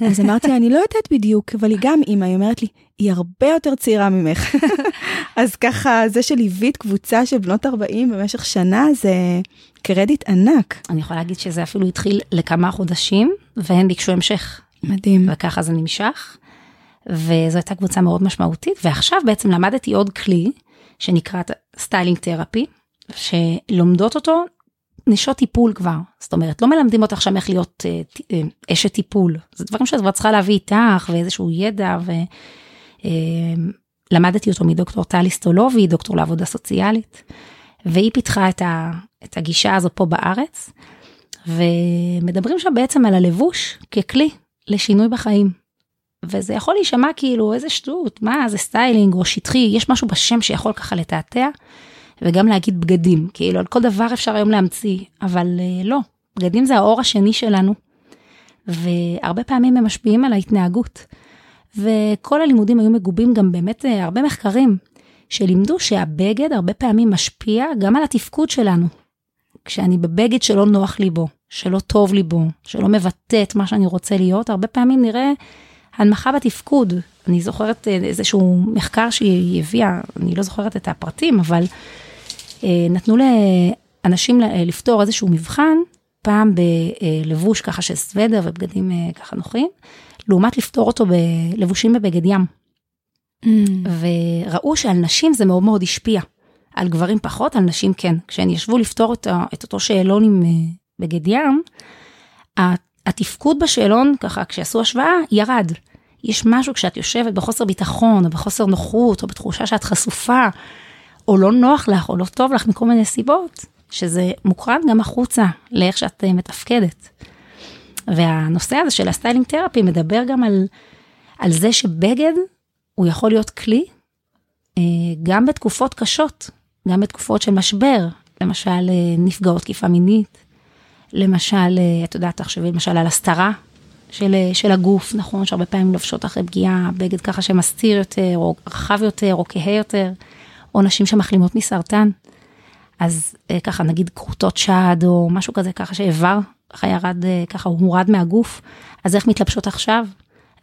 אז אמרתי לה, אני לא יודעת בדיוק, אבל היא גם אמא, היא אומרת לי, היא הרבה יותר צעירה ממך. [laughs] אז ככה, זה שליווית קבוצה של בנות 40 במשך שנה, זה קרדיט ענק. אני יכולה להגיד שזה אפילו התחיל לכמה חודשים, והן ביקשו המשך. מדהים. וככה זה נמשך. וזו הייתה קבוצה מאוד משמעותית, ועכשיו בעצם למדתי עוד כלי, שנקרא styling therapy, שלומדות אותו נשות טיפול כבר. זאת אומרת, לא מלמדים אותך שם איך להיות אה, אה, אשת טיפול. זה דברים שאת כבר צריכה להביא איתך, ואיזשהו ידע, ולמדתי אה, אותו מדוקטור טלי סטולובי, דוקטור לעבודה סוציאלית, והיא פיתחה את, ה, את הגישה הזו פה בארץ, ומדברים שם בעצם על הלבוש ככלי לשינוי בחיים. וזה יכול להישמע כאילו איזה שטות, מה זה styling או שטחי, יש משהו בשם שיכול ככה לתעתע, וגם להגיד בגדים, כאילו על כל דבר אפשר היום להמציא, אבל אה, לא, בגדים זה העור השני שלנו, והרבה פעמים הם משפיעים על ההתנהגות. וכל הלימודים היו מגובים גם באמת אה, הרבה מחקרים, שלימדו שהבגד הרבה פעמים משפיע גם על התפקוד שלנו. כשאני בבגד שלא נוח לי בו, שלא טוב לי בו, שלא מבטא את מה שאני רוצה להיות, הרבה פעמים נראה הנמכה בתפקוד. אני זוכרת אה, איזשהו מחקר שהיא הביאה, אני לא זוכרת את הפרטים, אבל אה, נתנו לאנשים לפתור איזשהו מבחן, פעם בלבוש ככה של סוודר ובגדים אה, ככה נוחים, לעומת לפתור אותו בלבושים בבגד ים. Mm. וראו שעל נשים זה מאוד מאוד השפיע. על גברים פחות, על נשים כן. כשהן ישבו לפתור את, את אותו שאלון עם בבגד ים, התפקוד בשאלון, ככה, כשעשו השוואה, ירד. יש משהו כשאת יושבת בחוסר ביטחון, או בחוסר נוחות, או בתחושה שאת חשופה, או לא נוח לך, או לא טוב לך מכל מיני סיבות, שזה מוקרן גם החוצה לאיך שאת אה, מתפקדת. והנושא הזה של ה styling therapy מדבר גם על, על זה שבגד הוא יכול להיות כלי אה, גם בתקופות קשות, גם בתקופות של משבר, למשל אה, נפגעות תקיפה מינית, למשל, את יודעת, תחשבי למשל על הסתרה של, של הגוף, נכון, שהרבה פעמים לובשות אחרי פגיעה, בגד ככה שמסתיר יותר, או רחב יותר, או כהה יותר, או נשים שמחלימות מסרטן. אז אה, ככה נגיד כרותות שד, או משהו כזה, ככה שאיבר, ככה ירד, אה, ככה הוא הורד מהגוף, אז איך מתלבשות עכשיו?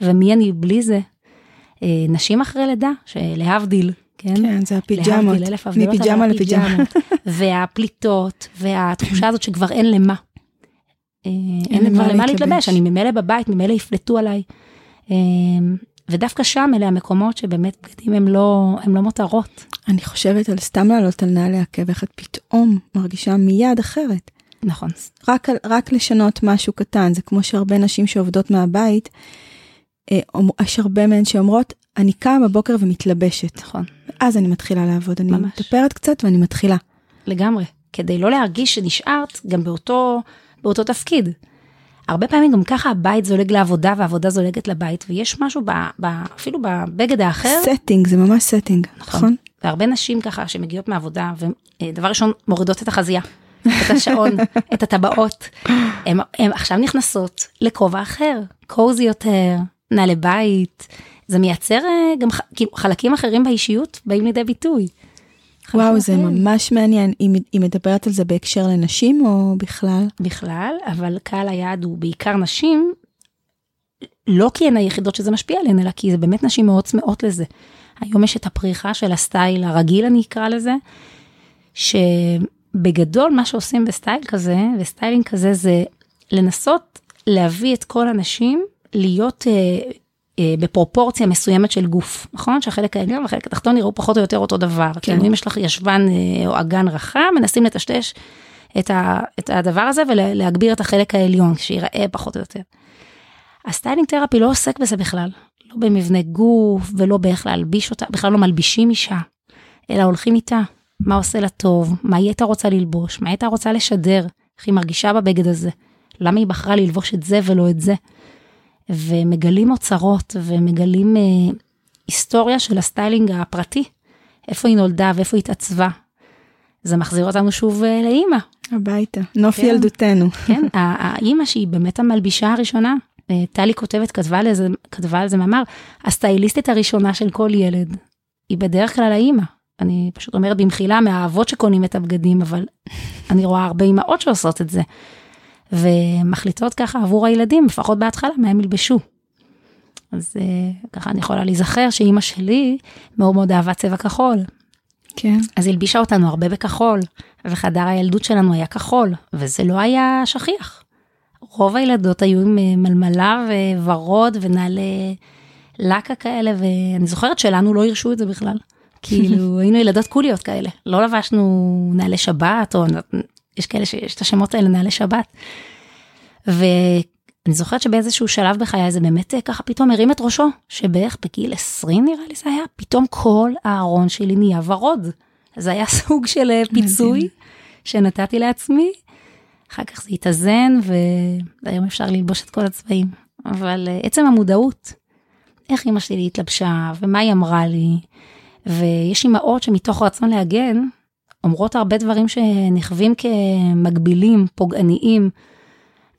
ומי אני בלי זה? אה, נשים אחרי לידה, שלהבדיל, כן? כן, זה הפיג'מות, מפיג'מה לפיג'מה. [laughs] והפליטות, והתחושה הזאת שכבר אין למה. אין כבר למה להתלבש, אני ממילא בבית, ממילא יפלטו עליי. ודווקא שם אלה המקומות שבאמת בגדים הם לא, הם לא מותרות. אני חושבת על סתם לעלות על נעלי עקב, איך את פתאום מרגישה מיד אחרת. נכון. רק, רק לשנות משהו קטן, זה כמו שהרבה נשים שעובדות מהבית, אה, יש הרבה מהן שאומרות, אני קמה בבוקר ומתלבשת. נכון. ואז אני מתחילה לעבוד, אני מטפרת קצת ואני מתחילה. לגמרי. כדי לא להרגיש שנשארת גם באותו, באותו תפקיד. הרבה פעמים גם ככה הבית זולג לעבודה והעבודה זולגת לבית, ויש משהו ב, ב, אפילו בבגד האחר. setting, זה ממש setting, נכון. נכון? והרבה נשים ככה שמגיעות מעבודה, ודבר ראשון מורידות את החזייה, את השעון, את הטבעות, הן עכשיו נכנסות לכובע אחר, קוזי יותר, נעלי בית, זה מייצר אה, גם כאילו, חלקים אחרים באישיות באים לידי ביטוי. וואו, זה ממש מעניין. היא, היא מדברת על זה בהקשר לנשים או בכלל? בכלל, אבל קהל היעד הוא בעיקר נשים, לא כי הן היחידות שזה משפיע עליהן, אלא כי זה באמת נשים מאוד צמאות לזה. היום יש את הפריחה של הסטייל הרגיל, אני אקרא לזה, שבגדול מה שעושים בסטייל כזה, ו styling כזה, זה לנסות להביא את כל הנשים להיות אה, אה, בפרופורציה מסוימת של גוף, נכון? שהחלק העליון והחלק התחתון יראו פחות או יותר אותו דבר. כן. כאילו אם יש לך ישבן אה, או אגן רחב, מנסים לטשטש את, ה, את הדבר הזה ולהגביר את החלק העליון, שיראה פחות או יותר. ה styling therapy לא עוסק בזה בכלל, לא במבנה גוף ולא באיך להלביש אותה, בכלל לא מלבישים אישה, אלא הולכים איתה, מה עושה לה טוב, מה היא הייתה רוצה ללבוש, מה הייתה רוצה לשדר, איך היא מרגישה בבגד הזה, למה היא בחרה ללבוש את זה ולא את זה. ומגלים אוצרות ומגלים אה, היסטוריה של הסטיילינג הפרטי, איפה היא נולדה ואיפה היא התעצבה. זה מחזיר אותנו שוב אה, לאימא. הביתה, נוף [laughs] כן, ילדותנו. כן, האימא שהיא באמת המלבישה הראשונה, אה, טלי כותבת, כתבה על, זה, כתבה על זה מאמר, הסטייליסטית הראשונה של כל ילד, היא בדרך כלל האימא. אני פשוט אומרת במחילה מהאבות שקונים את הבגדים, אבל [laughs] אני רואה הרבה אימהות שעושות את זה. ומחליטות ככה עבור הילדים, לפחות בהתחלה, מה הם ילבשו. אז uh, ככה אני יכולה להיזכר שאימא שלי מאוד מאוד אהבה צבע כחול. כן. אז היא הלבישה אותנו הרבה בכחול, וחדר הילדות שלנו היה כחול, וזה לא היה שכיח. רוב הילדות היו עם אה, מלמלה וורוד ונעלי לקה כאלה, ואני זוכרת שלנו לא הרשו את זה בכלל. כאילו [laughs] היינו ילדות קוליות כאלה, לא לבשנו נעלי שבת, או יש כאלה שיש את השמות האלה, נעלי שבת. ואני זוכרת שבאיזשהו שלב בחיי זה באמת אה, ככה פתאום הרים את ראשו, שבערך בגיל 20 נראה לי זה היה, פתאום כל הארון שלי נהיה ורוד. זה היה [laughs] סוג של אה, פיצוי שנתתי לעצמי. אחר כך זה התאזן והיום אפשר ללבוש את כל הצבעים. אבל אה, עצם המודעות, איך אמא שלי התלבשה ומה היא אמרה לי, ויש אימהות שמתוך רצון להגן, אומרות הרבה דברים שנכווים כמגבילים, פוגעניים.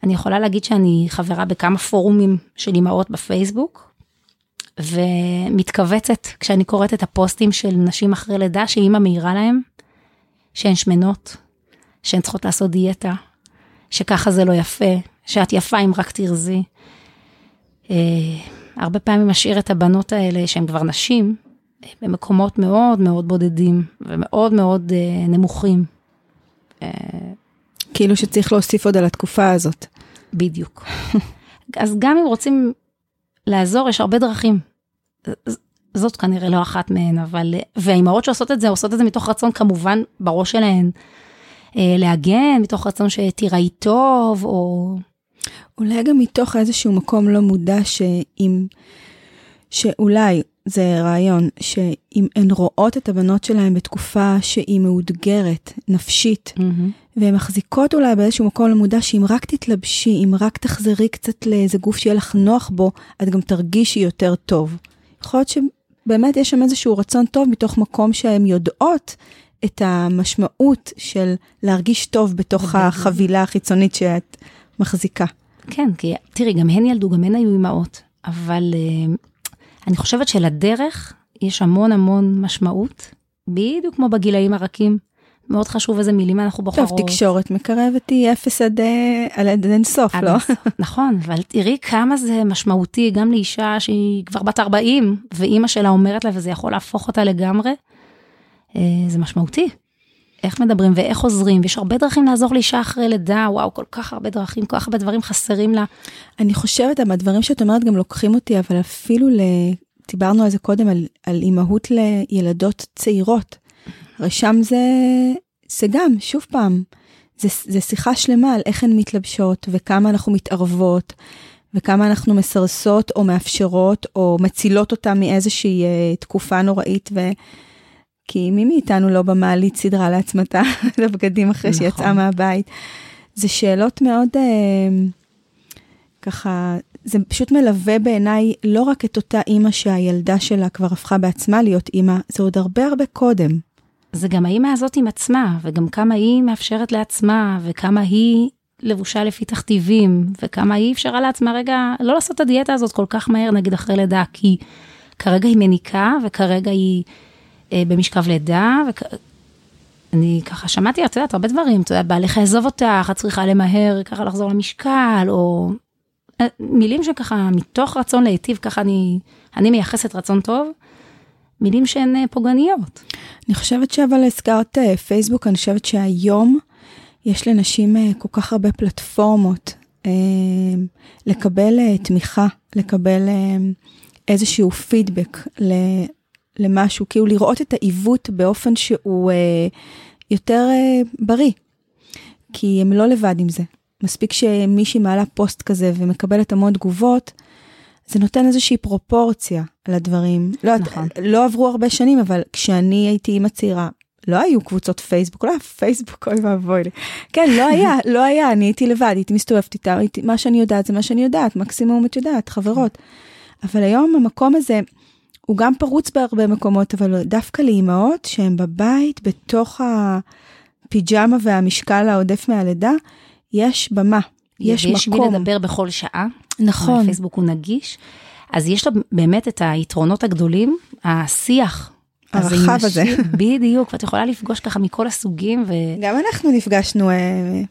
אני יכולה להגיד שאני חברה בכמה פורומים של אימהות בפייסבוק, ומתכווצת כשאני קוראת את הפוסטים של נשים אחרי לידה, שאימא מעירה להם שהן שמנות, שהן צריכות לעשות דיאטה, שככה זה לא יפה, שאת יפה אם רק תרזי. אה, הרבה פעמים משאיר את הבנות האלה, שהן כבר נשים, במקומות מאוד מאוד בודדים ומאוד מאוד אה, נמוכים. אה, כאילו שצריך להוסיף עוד על התקופה הזאת. בדיוק. [laughs] אז גם אם רוצים לעזור, יש הרבה דרכים. זאת כנראה לא אחת מהן, אבל, והאימהות שעושות את זה, עושות את זה מתוך רצון כמובן בראש שלהן אה, להגן, מתוך רצון שתיראי טוב, או... אולי גם מתוך איזשהו מקום לא מודע שאם, שאולי זה רעיון, שאם הן רואות את הבנות שלהן בתקופה שהיא מאותגרת, נפשית, mm-hmm. והן מחזיקות אולי באיזשהו מקום למודע שאם רק תתלבשי, אם רק תחזרי קצת לאיזה גוף שיהיה לך נוח בו, את גם תרגישי יותר טוב. יכול להיות שבאמת יש שם איזשהו רצון טוב מתוך מקום שהן יודעות את המשמעות של להרגיש טוב בתוך החבילה החיצונית שאת מחזיקה. כן, כי תראי, גם הן ילדו, גם הן היו אימהות, אבל uh, אני חושבת שלדרך יש המון המון משמעות, בדיוק כמו בגילאים הרכים. מאוד חשוב איזה מילים אנחנו בוחרות. טוב, תקשורת מקרבת היא אפס עד, עד, עד אין סוף, לא? [laughs] נכון, אבל תראי כמה זה משמעותי גם לאישה שהיא כבר בת 40, ואימא שלה אומרת לה וזה יכול להפוך אותה לגמרי. אה, זה משמעותי. איך מדברים ואיך עוזרים, ויש הרבה דרכים לעזור לאישה אחרי לידה, וואו, כל כך הרבה דרכים, כל כך הרבה דברים חסרים לה. אני חושבת, הדברים שאת אומרת גם לוקחים אותי, אבל אפילו, ל... דיברנו על זה קודם, על, על אימהות לילדות צעירות. הרי שם זה, זה גם, שוב פעם, זה, זה שיחה שלמה על איך הן מתלבשות, וכמה אנחנו מתערבות, וכמה אנחנו מסרסות או מאפשרות, או מצילות אותה מאיזושהי uh, תקופה נוראית. ו... כי מי מאיתנו לא במעלית סידרה לעצמה את [laughs] הבגדים אחרי נכון. שיצאה מהבית. זה שאלות מאוד אה, ככה, זה פשוט מלווה בעיניי לא רק את אותה אימא שהילדה שלה כבר הפכה בעצמה להיות אימא, זה עוד הרבה הרבה קודם. זה גם האימא הזאת עם עצמה, וגם כמה היא מאפשרת לעצמה, וכמה היא לבושה לפי תכתיבים, וכמה היא אפשרה לעצמה רגע לא לעשות את הדיאטה הזאת כל כך מהר, נגיד אחרי לידה, כי כרגע היא מניקה, וכרגע היא... אה, במשכב לידה, ואני ככה שמעתי, את יודעת, הרבה דברים, את יודעת, בעליך יעזוב אותך, את צריכה למהר ככה לחזור למשקל, או אה, מילים שככה מתוך רצון להיטיב, ככה אני, אני מייחסת רצון טוב, מילים שהן אה, פוגעניות. אני חושבת שאבל הזכרת פייסבוק, אני חושבת שהיום יש לנשים כל כך הרבה פלטפורמות לקבל תמיכה, לקבל איזשהו פידבק, למשהו, כאילו לראות את העיוות באופן שהוא אה, יותר אה, בריא. כי הם לא לבד עם זה. מספיק שמישהי מעלה פוסט כזה ומקבלת המון תגובות, זה נותן איזושהי פרופורציה לדברים. לא, נכון. לא עברו הרבה שנים, אבל כשאני הייתי אימא צעירה, לא היו קבוצות פייסבוק, לא היה פייסבוק, אוי ואבוי לי. כן, לא היה, [laughs] לא היה, אני הייתי לבד, הייתי מסתובבת איתה, הייתי, מה שאני יודעת זה מה שאני יודעת, מקסימום את יודעת, חברות. אבל היום המקום הזה, הוא גם פרוץ בהרבה מקומות, אבל דווקא לאימהות שהן בבית, בתוך הפיג'מה והמשקל העודף מהלידה, יש במה, יש מקום. יש מי לדבר בכל שעה. נכון. הפייסבוק הוא נגיש. אז יש לו באמת את היתרונות הגדולים, השיח. הרחב הזה. [laughs] בדיוק, ואת יכולה לפגוש ככה מכל הסוגים. ו... גם אנחנו נפגשנו אה,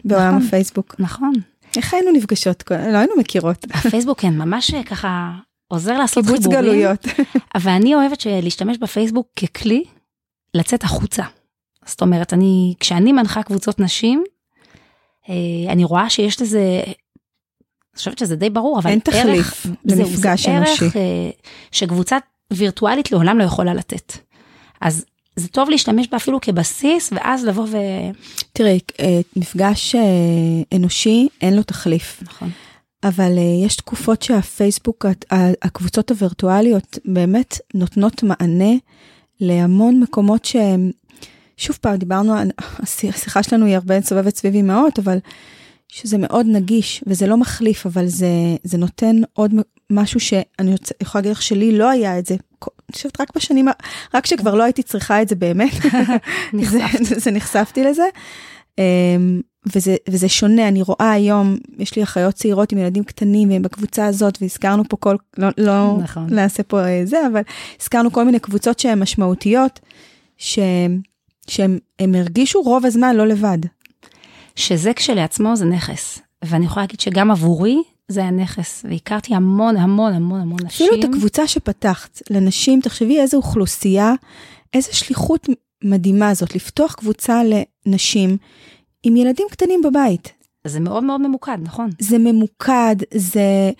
בעולם נכון, הפייסבוק. נכון. איך היינו נפגשות? לא היינו מכירות. הפייסבוק כן, ממש ככה עוזר לעשות קיבוץ חיבורים. גלויות. [laughs] אבל אני אוהבת להשתמש בפייסבוק ככלי לצאת החוצה. זאת אומרת, אני, כשאני מנחה קבוצות נשים, אה, אני רואה שיש לזה, אני חושבת שזה די ברור, אבל אין ערך, תחליף זהו, למפגש זה אנושי. ערך אה, שקבוצה וירטואלית לעולם לא יכולה לתת. אז זה טוב להשתמש בה אפילו כבסיס, ואז לבוא ו... תראי, אה, מפגש אנושי אין לו תחליף. נכון. אבל uh, יש תקופות שהפייסבוק, הקבוצות הווירטואליות באמת נותנות מענה להמון מקומות שהם, שוב פעם, דיברנו, השיחה שלנו היא הרבה סובבת סביב אמהות, אבל שזה מאוד נגיש, וזה לא מחליף, אבל זה, זה נותן עוד משהו שאני יכולה להגיד לך שלי לא היה את זה. אני חושבת רק בשנים, רק כשכבר לא הייתי צריכה את זה באמת. [laughs] [laughs] זה, זה נחשפתי לזה. וזה, וזה שונה, אני רואה היום, יש לי אחיות צעירות עם ילדים קטנים, והם בקבוצה הזאת, והזכרנו פה כל, לא, לא נכון. נעשה פה אה, זה, אבל הזכרנו כל מיני קבוצות שהן משמעותיות, שהם, שהם הם הרגישו רוב הזמן לא לבד. שזה כשלעצמו זה נכס. ואני יכולה להגיד שגם עבורי זה היה נכס, והכרתי המון המון המון המון נשים. אפילו את הקבוצה שפתחת לנשים, תחשבי איזה אוכלוסייה, איזה שליחות מדהימה זאת, לפתוח קבוצה לנשים עם ילדים קטנים בבית. זה מאוד מאוד ממוקד, נכון? זה ממוקד, זה...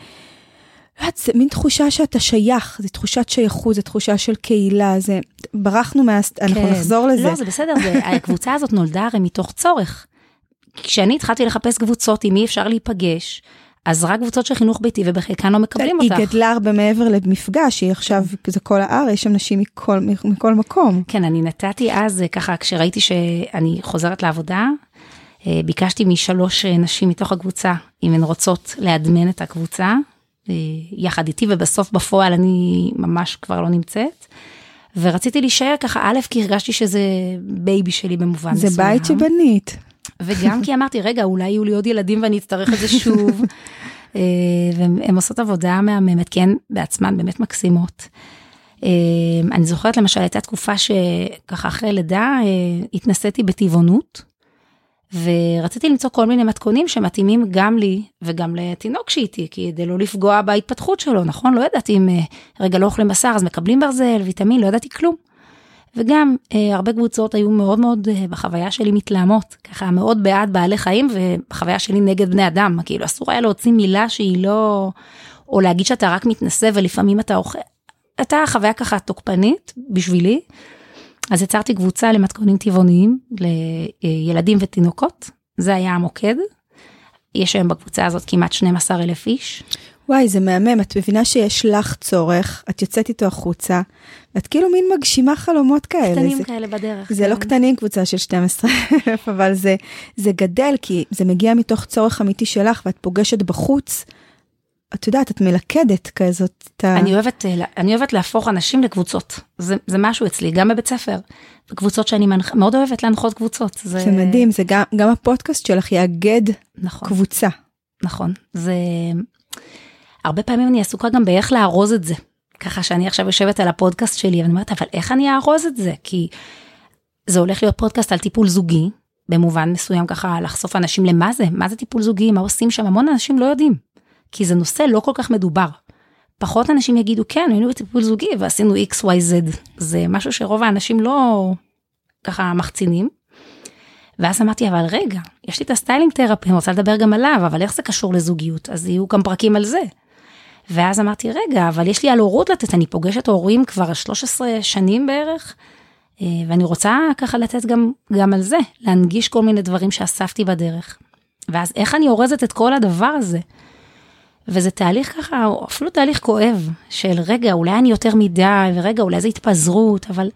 לא יודעת, זה מין תחושה שאתה שייך, זה תחושת שייכות, זה תחושה של קהילה, זה... ברחנו מה... אנחנו כן. נחזור לזה. לא, זה בסדר, זה, [laughs] הקבוצה הזאת נולדה הרי מתוך צורך. כשאני התחלתי לחפש קבוצות עם מי אפשר להיפגש, אז רק קבוצות של חינוך ביתי ובחלקן לא מקבלים היא אותך. גדלה הרבה מעבר למפגש, היא עכשיו, זה כל הארץ, יש שם נשים מכל, מכל מקום. כן, אני נתתי אז, אה, ככה, כשראיתי שאני חוזרת לעבודה, ביקשתי משלוש אה, נשים מתוך הקבוצה, אם הן רוצות לאדמן את הקבוצה, אה, יחד איתי, ובסוף בפועל אני ממש כבר לא נמצאת. ורציתי להישאר ככה, א', כי הרגשתי שזה baby שלי במובן זה מסוים. בית שבנית. וגם כי אמרתי, רגע, אולי יהיו לי עוד ילדים ואני אצטרך את זה שוב. [laughs] אה, והן עושות עבודה מהממת, כי הן בעצמן באמת מקסימות. אה, אני זוכרת למשל, הייתה תקופה שככה אחרי לידה אה, התנסיתי בטבעונות, ורציתי למצוא כל מיני מתכונים שמתאימים גם לי וגם לתינוק שאיתי, כדי לא לפגוע בהתפתחות שלו, נכון? לא ידעתי אם אה, רגע לא אוכלים בשר אז מקבלים ברזל, ויטמין, לא ידעתי כלום. וגם אה, הרבה קבוצות היו מאוד מאוד אה, בחוויה שלי מתלהמות, ככה מאוד בעד בעלי חיים ובחוויה שלי נגד בני אדם, כאילו אסור היה להוציא מילה שהיא לא, או להגיד שאתה רק מתנשא ולפעמים אתה אוכל, הייתה חוויה ככה תוקפנית בשבילי. אז יצרתי קבוצה למתכונים טבעוניים לילדים ותינוקות, זה היה המוקד. יש היום בקבוצה הזאת כמעט 12 אלף איש. וואי, זה מהמם, את מבינה שיש לך צורך, את יוצאת איתו החוצה, ואת כאילו מין מגשימה חלומות כאלה. קטנים זה, כאלה בדרך. זה לא כן. קטנים קבוצה של 12 אלף, אבל זה, זה גדל, כי זה מגיע מתוך צורך אמיתי שלך, ואת פוגשת בחוץ, את יודעת, את מלכדת כזאת. את ה- אני אוהבת, אה, אני אוהבת להפוך אנשים לקבוצות, זה, זה משהו אצלי, גם בבית ספר. קבוצות שאני מנח... מאוד אוהבת להנחות קבוצות. זה, זה מדהים, זה גם, גם הפודקאסט שלך יאגד נכון, קבוצה. נכון. זה... הרבה פעמים אני עסוקה גם באיך לארוז את זה. ככה שאני עכשיו יושבת על הפודקאסט שלי, ואני אומרת, אבל איך אני אארוז את זה? כי זה הולך להיות פודקאסט על טיפול זוגי, במובן מסוים ככה לחשוף אנשים למה זה, מה זה טיפול זוגי, מה עושים שם, המון אנשים לא יודעים. כי זה נושא לא כל כך מדובר. פחות אנשים יגידו, כן, היינו בטיפול זוגי ועשינו XYZ. זה משהו שרוב האנשים לא ככה מחצינים. ואז אמרתי, אבל רגע, יש לי את ה styling therapy, אני רוצה לדבר גם עליו, אבל איך זה קשור לזוגיות? אז יהיו גם פרקים על זה. ואז אמרתי, רגע, אבל יש לי על הורות לתת, אני פוגשת הורים כבר 13 שנים בערך, אה, ואני רוצה ככה לתת גם, גם על זה, להנגיש כל מיני דברים שאספתי בדרך. ואז איך אני אורזת את כל הדבר הזה? וזה תהליך ככה, או אפילו תהליך כואב, של רגע, אולי אני יותר מדי, ורגע, אולי זה התפזרות, אבל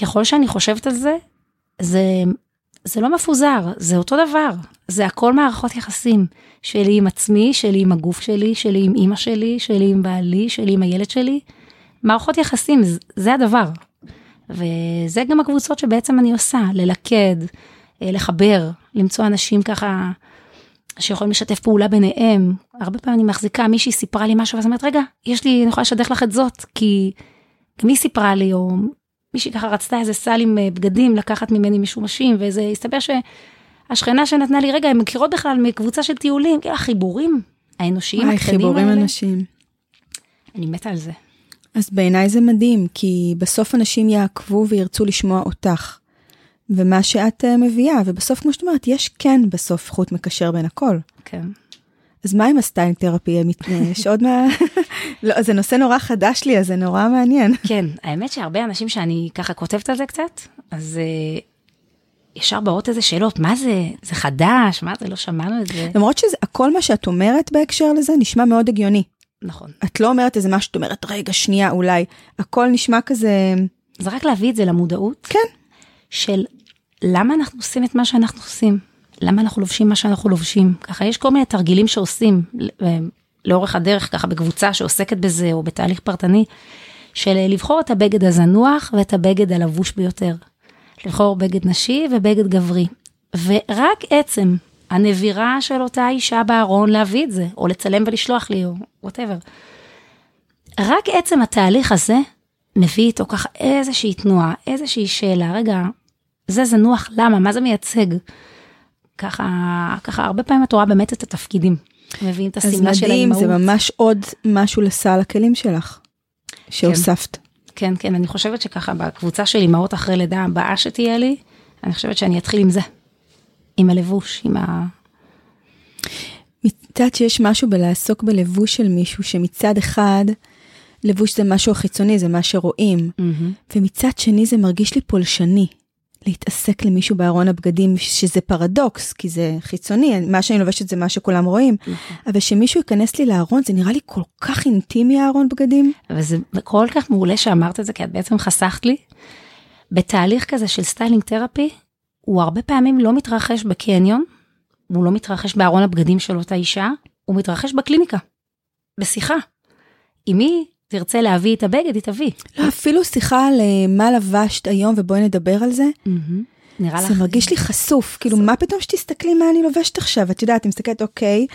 ככל שאני חושבת על זה, זה, זה לא מפוזר, זה אותו דבר. זה הכל מערכות יחסים. שלי עם עצמי, שלי עם הגוף שלי, שלי עם אימא שלי, שלי עם בעלי, שלי עם הילד שלי. מערכות יחסים, זה- זה הדבר. וזה גם הקבוצות שבעצם אני עושה, ללכד, אה, לחבר, למצוא אנשים ככה שיכולים לשתף פעולה ביניהם. הרבה פעמים אני מחזיקה, מישהי סיפרה לי משהו, ואז אומרת, רגע, יש לי, אני יכולה לשדך לך את זאת, כי גם היא סיפרה לי, או מישהי ככה רצתה איזה סל עם אה, בגדים לקחת ממני משומשים, וזה הסתבר שהשכנה שנתנה לי, רגע, הן מכירות בכלל מקבוצה של טיולים, כאילו החיבורים האנושיים הקטנים חיבורים האלה. אנשים. אני מתה על זה. אז בעיניי זה מדהים, כי בסוף אנשים יעקבו וירצו לשמוע אותך. ומה שאת אה, מביאה, ובסוף, כמו שאת אומרת, יש כן בסוף חוט מקשר בין הכל. כן. אז מה עם ה styling therapy? יש עוד מה... [laughs] לא, זה נושא נורא חדש לי, אז זה נורא מעניין. [laughs] כן, האמת שהרבה אנשים שאני ככה כותבת על זה קצת, אז ישר באות איזה שאלות, מה זה, זה חדש, מה זה, לא שמענו את זה. למרות שהכל מה שאת אומרת בהקשר לזה נשמע מאוד הגיוני. נכון. את לא אומרת איזה משהו, את אומרת, רגע, שנייה, אולי. הכל נשמע כזה... זה רק להביא את זה למודעות. כן. של למה אנחנו עושים את מה שאנחנו עושים? למה אנחנו לובשים מה שאנחנו לובשים? ככה יש כל מיני תרגילים שעושים אה, לאורך הדרך, ככה בקבוצה שעוסקת בזה, או בתהליך פרטני, של לבחור את הבגד הזנוח ואת הבגד הלבוש ביותר. לבחור בגד נשי ובגד גברי. ורק עצם הנבירה של אותה אישה בארון להביא את זה, או לצלם ולשלוח לי, או וואטאבר. רק עצם התהליך הזה מביא איתו ככה איזושהי תנועה, איזושהי שאלה, רגע, זה זנוח, למה? מה זה מייצג? ככה, ככה הרבה פעמים את רואה באמת את התפקידים. מביאים את השמלה של האימהות. אז מדהים, זה ממש עוד משהו לסל הכלים שלך, שהוספת. כן, כן, אני חושבת שככה בקבוצה של אימהות אחרי לידה הבאה שתהיה לי, אני חושבת שאני אתחיל עם זה. עם הלבוש, עם ה... מצד שיש משהו בלעסוק בלבוש של מישהו שמצד אחד, לבוש זה משהו חיצוני, זה מה שרואים, mm-hmm. ומצד שני זה מרגיש לי פולשני. להתעסק למישהו בארון הבגדים, שזה פרדוקס, כי זה חיצוני, מה שאני לובשת זה מה שכולם רואים, mm-hmm. אבל שמישהו ייכנס לי לארון, זה נראה לי כל כך אינטימי הארון בגדים. וזה כל כך מעולה שאמרת את זה, כי את בעצם חסכת לי. בתהליך כזה של styling therapy, הוא הרבה פעמים לא מתרחש בקניון, הוא לא מתרחש בארון הבגדים של אותה אישה, הוא מתרחש בקליניקה, בשיחה. עם מי תרצה להביא את הבגד, היא תביא. לא, אפילו שיחה על אה, מה לבשת היום ובואי נדבר על זה. נראה לך... זה מרגיש לי חשוף, כאילו מה פתאום שתסתכלי מה אני לובשת עכשיו, את יודעת, אני מסתכלת, אוקיי,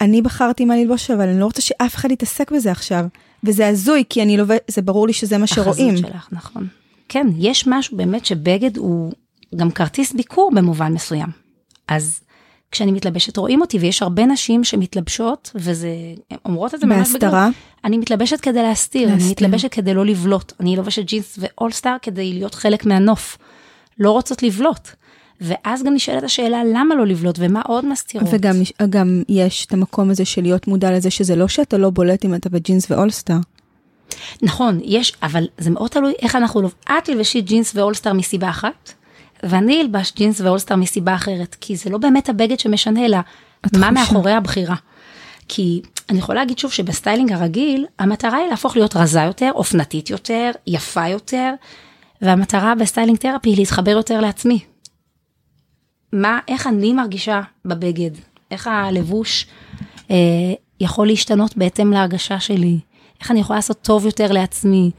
אני בחרתי מה ללבוש, אבל אני לא רוצה שאף אחד יתעסק בזה עכשיו. וזה הזוי, כי אני לובשת, זה ברור לי שזה מה שרואים. החזות שלך, נכון. כן, יש משהו באמת שבגד הוא גם כרטיס ביקור במובן מסוים. אז כשאני מתלבשת רואים אותי, ויש הרבה נשים שמתלבשות, וזה, אומרות את זה ממש בגלל. בהסתרה? אני מתלבשת כדי להסתיר, להסתיר, אני מתלבשת כדי לא לבלוט. אני לובשת ג'ינס ואולסטאר כדי להיות חלק מהנוף. לא רוצות לבלוט. ואז גם נשאלת השאלה למה לא לבלוט ומה עוד מסתירות. וגם גם יש את המקום הזה של להיות מודע לזה שזה לא שאתה לא בולט אם אתה בג'ינס ואולסטאר. נכון, יש, אבל זה מאוד תלוי איך אנחנו, את תלבשי ג'ינס ואולסטאר מסיבה אחת, ואני אלבש ג'ינס ואולסטאר מסיבה אחרת, כי זה לא באמת הבגד שמשנה, אלא מה מאחורי הבחירה. כי אני יכולה להגיד שוב שבסטיילינג הרגיל, המטרה היא להפוך להיות רזה יותר, אופנתית יותר, יפה יותר, והמטרה ב styling therapy היא להתחבר יותר לעצמי. מה, איך אני מרגישה בבגד, איך הלבוש אה, יכול להשתנות בהתאם להרגשה שלי, איך אני יכולה לעשות טוב יותר לעצמי.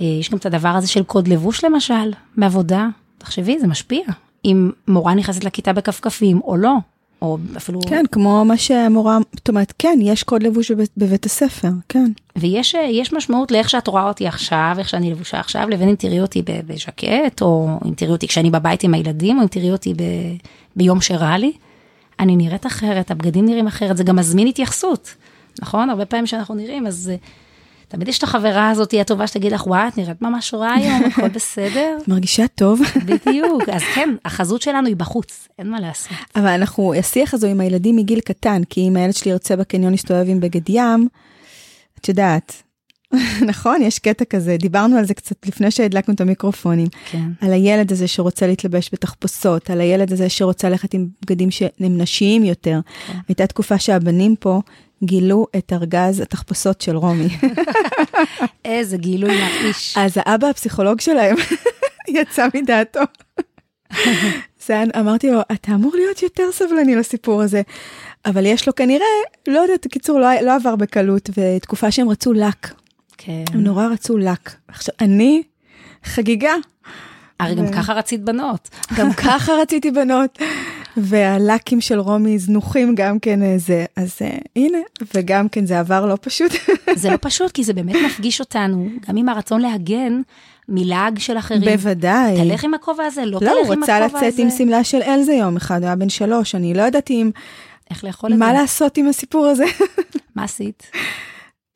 אה, יש גם את הדבר הזה של קוד לבוש למשל, בעבודה, תחשבי, זה משפיע. אם מורה נכנסת לכיתה בכפכפים או לא, או אפילו... כן, כמו מה שהמורה, זאת אומרת, כן, יש קוד לבוש בבית, בבית הספר, כן. ויש משמעות לאיך שאת רואה אותי עכשיו, איך שאני לבושה עכשיו, לבין אם תראי אותי בז'קט, או אם תראי אותי כשאני בבית עם הילדים, או אם תראי אותי ב, ביום שרע לי. אני נראית אחרת, הבגדים נראים אחרת, זה גם מזמין התייחסות, נכון? הרבה פעמים שאנחנו נראים, אז תמיד יש את החברה הזאת הטובה שתגיד לך, וואי, את נראית ממש רע היום, הכל [laughs] בסדר. את מרגישה טוב. [laughs] בדיוק, אז כן, החזות שלנו היא בחוץ, אין מה לעשות. אבל אנחנו, השיח הזו עם הילדים מגיל קטן, כי אם הילד שלי ירצה בקניון להסתובב עם בגד ים, את יודעת, [laughs] נכון? יש קטע כזה, דיברנו על זה קצת לפני שהדלקנו את המיקרופונים. כן. על הילד הזה שרוצה להתלבש בתחפושות, על הילד הזה שרוצה ללכת עם בגדים שהם נשיים יותר. כן. הייתה תקופה שהבנים פה גילו את ארגז התחפושות של רומי. [laughs] איזה גילוי מרעיש. אז האבא הפסיכולוג שלהם [laughs] יצא מדעתו. [laughs] זה, אמרתי לו, אתה אמור להיות יותר סבלני לסיפור הזה. אבל יש לו כנראה, לא יודעת, בקיצור, לא, לא עבר בקלות, ותקופה שהם רצו לק. כן. הם נורא רצו לק. עכשיו, אני, חגיגה. הרי גם ככה רצית בנות. גם ככה רציתי בנות. והלקים של רומי זנוחים גם כן אה, זה, אז uh, הנה, וגם כן זה עבר לא פשוט. [laughs] זה לא פשוט, כי זה באמת מפגיש אותנו, גם עם הרצון להגן מלעג של אחרים. בוודאי. תלך עם הכובע הזה, לא, לא תלך עם הכובע הזה. לא, הוא רצה לצאת עם שמלה של אלזה יום אחד, הוא היה בן שלוש, אני לא ידעתי אם... איך לאכול את זה. מה לעשות עם הסיפור הזה. מה עשית?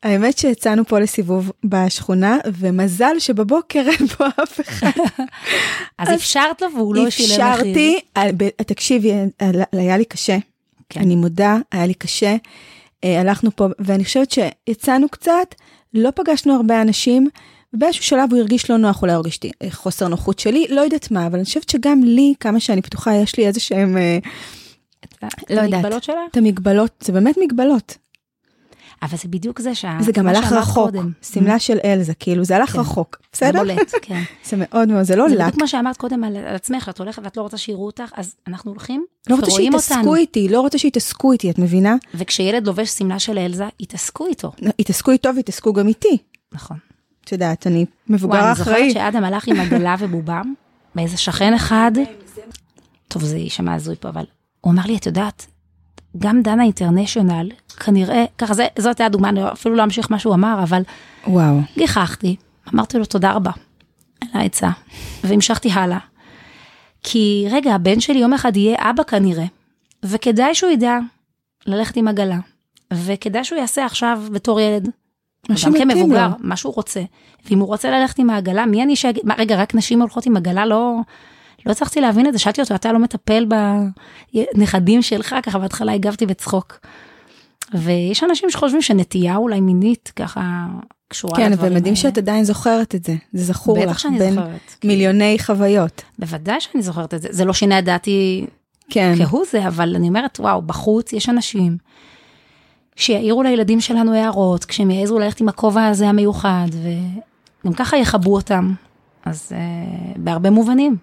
האמת שיצאנו פה לסיבוב בשכונה, ומזל שבבוקר אין פה אף אחד. [laughs] אז אפשרת לו והוא לא שילם מחיר. אפשרתי, אה, תקשיבי, אה, היה לי קשה. כן. אני מודה, היה לי קשה. אה, הלכנו פה, ואני חושבת שיצאנו קצת, לא פגשנו הרבה אנשים, ובאיזשהו שלב הוא הרגיש לא נוח, אולי הרגשתי אה, חוסר נוחות שלי, לא יודעת מה, אבל אני חושבת שגם לי, כמה שאני פתוחה, יש לי איזה שהם, את לא יודעת. המגבלות שלך? את המגבלות, זה באמת מגבלות. אבל זה בדיוק זה שה... זה גם הלך רחוק. שמלה של אלזה, כאילו, זה הלך כן. רחוק, זה בסדר? בולט, כן. [laughs] זה מאוד מאוד, זה לא זה לק. בדיוק מה שאמרת קודם על על עצמך, את הולכת ואת לא רוצה שיראו אותך, אז אנחנו הולכים לא רוצה שיתעסקו. איתי, לא רוצה שיתעסקו איתי, את מבינה? וכשילד לובש שמלה של אלזה, יתעסקו איתו. יתעסקו איתו ויתעסקו גם איתי. נכון. את יודעת, אני מבוגר וואי, אני אחראי. זוכרת שאדם הלך עם עגלה [laughs] ובובם, באיזה שכן אחד, טוב, זה יישמע הזוי פה, אבל הוא אמר לי, את יודעת, גם דנה אינטרנשיונל, כנראה, ככה, זה, זאת הייתה הדוגמה, אני אפילו לא אמשיך מה שהוא אמר, אבל וואו. גיחכתי, אמרתי לו תודה רבה על העצה, והמשכתי הלאה. כי רגע, הבן שלי יום אחד יהיה אבא כנראה, וכדאי שהוא ידע ללכת עם עגלה, וכדאי שהוא יעשה עכשיו בתור ילד, גם כמבוגר, לו. מה שהוא רוצה. ואם הוא רוצה ללכת עם העגלה, מי אני מה, רגע, רק נשים הולכות עם עגלה? לא, לא הצלחתי להבין את זה, שאלתי אותו, אתה לא מטפל בנכדים שלך? ככה בהתחלה הגבתי בצחוק. ויש אנשים שחושבים שנטייה אולי מינית, ככה קשורה כן, לדברים ומדהים האלה. שאת עדיין זוכרת את זה. זה זכור בטח לך שאני בין זוכרת. מיליוני חוויות. בוודאי שאני זוכרת את זה. זה לא שינה את דעתי כן. כהוא זה, אבל אני אומרת, וואו, בחוץ יש אנשים שיעירו לילדים שלנו הערות, כשהם יעזו ללכת עם הכובע הזה המיוחד, וגם ככה יכבו אותם. אז uh, בהרבה מובנים,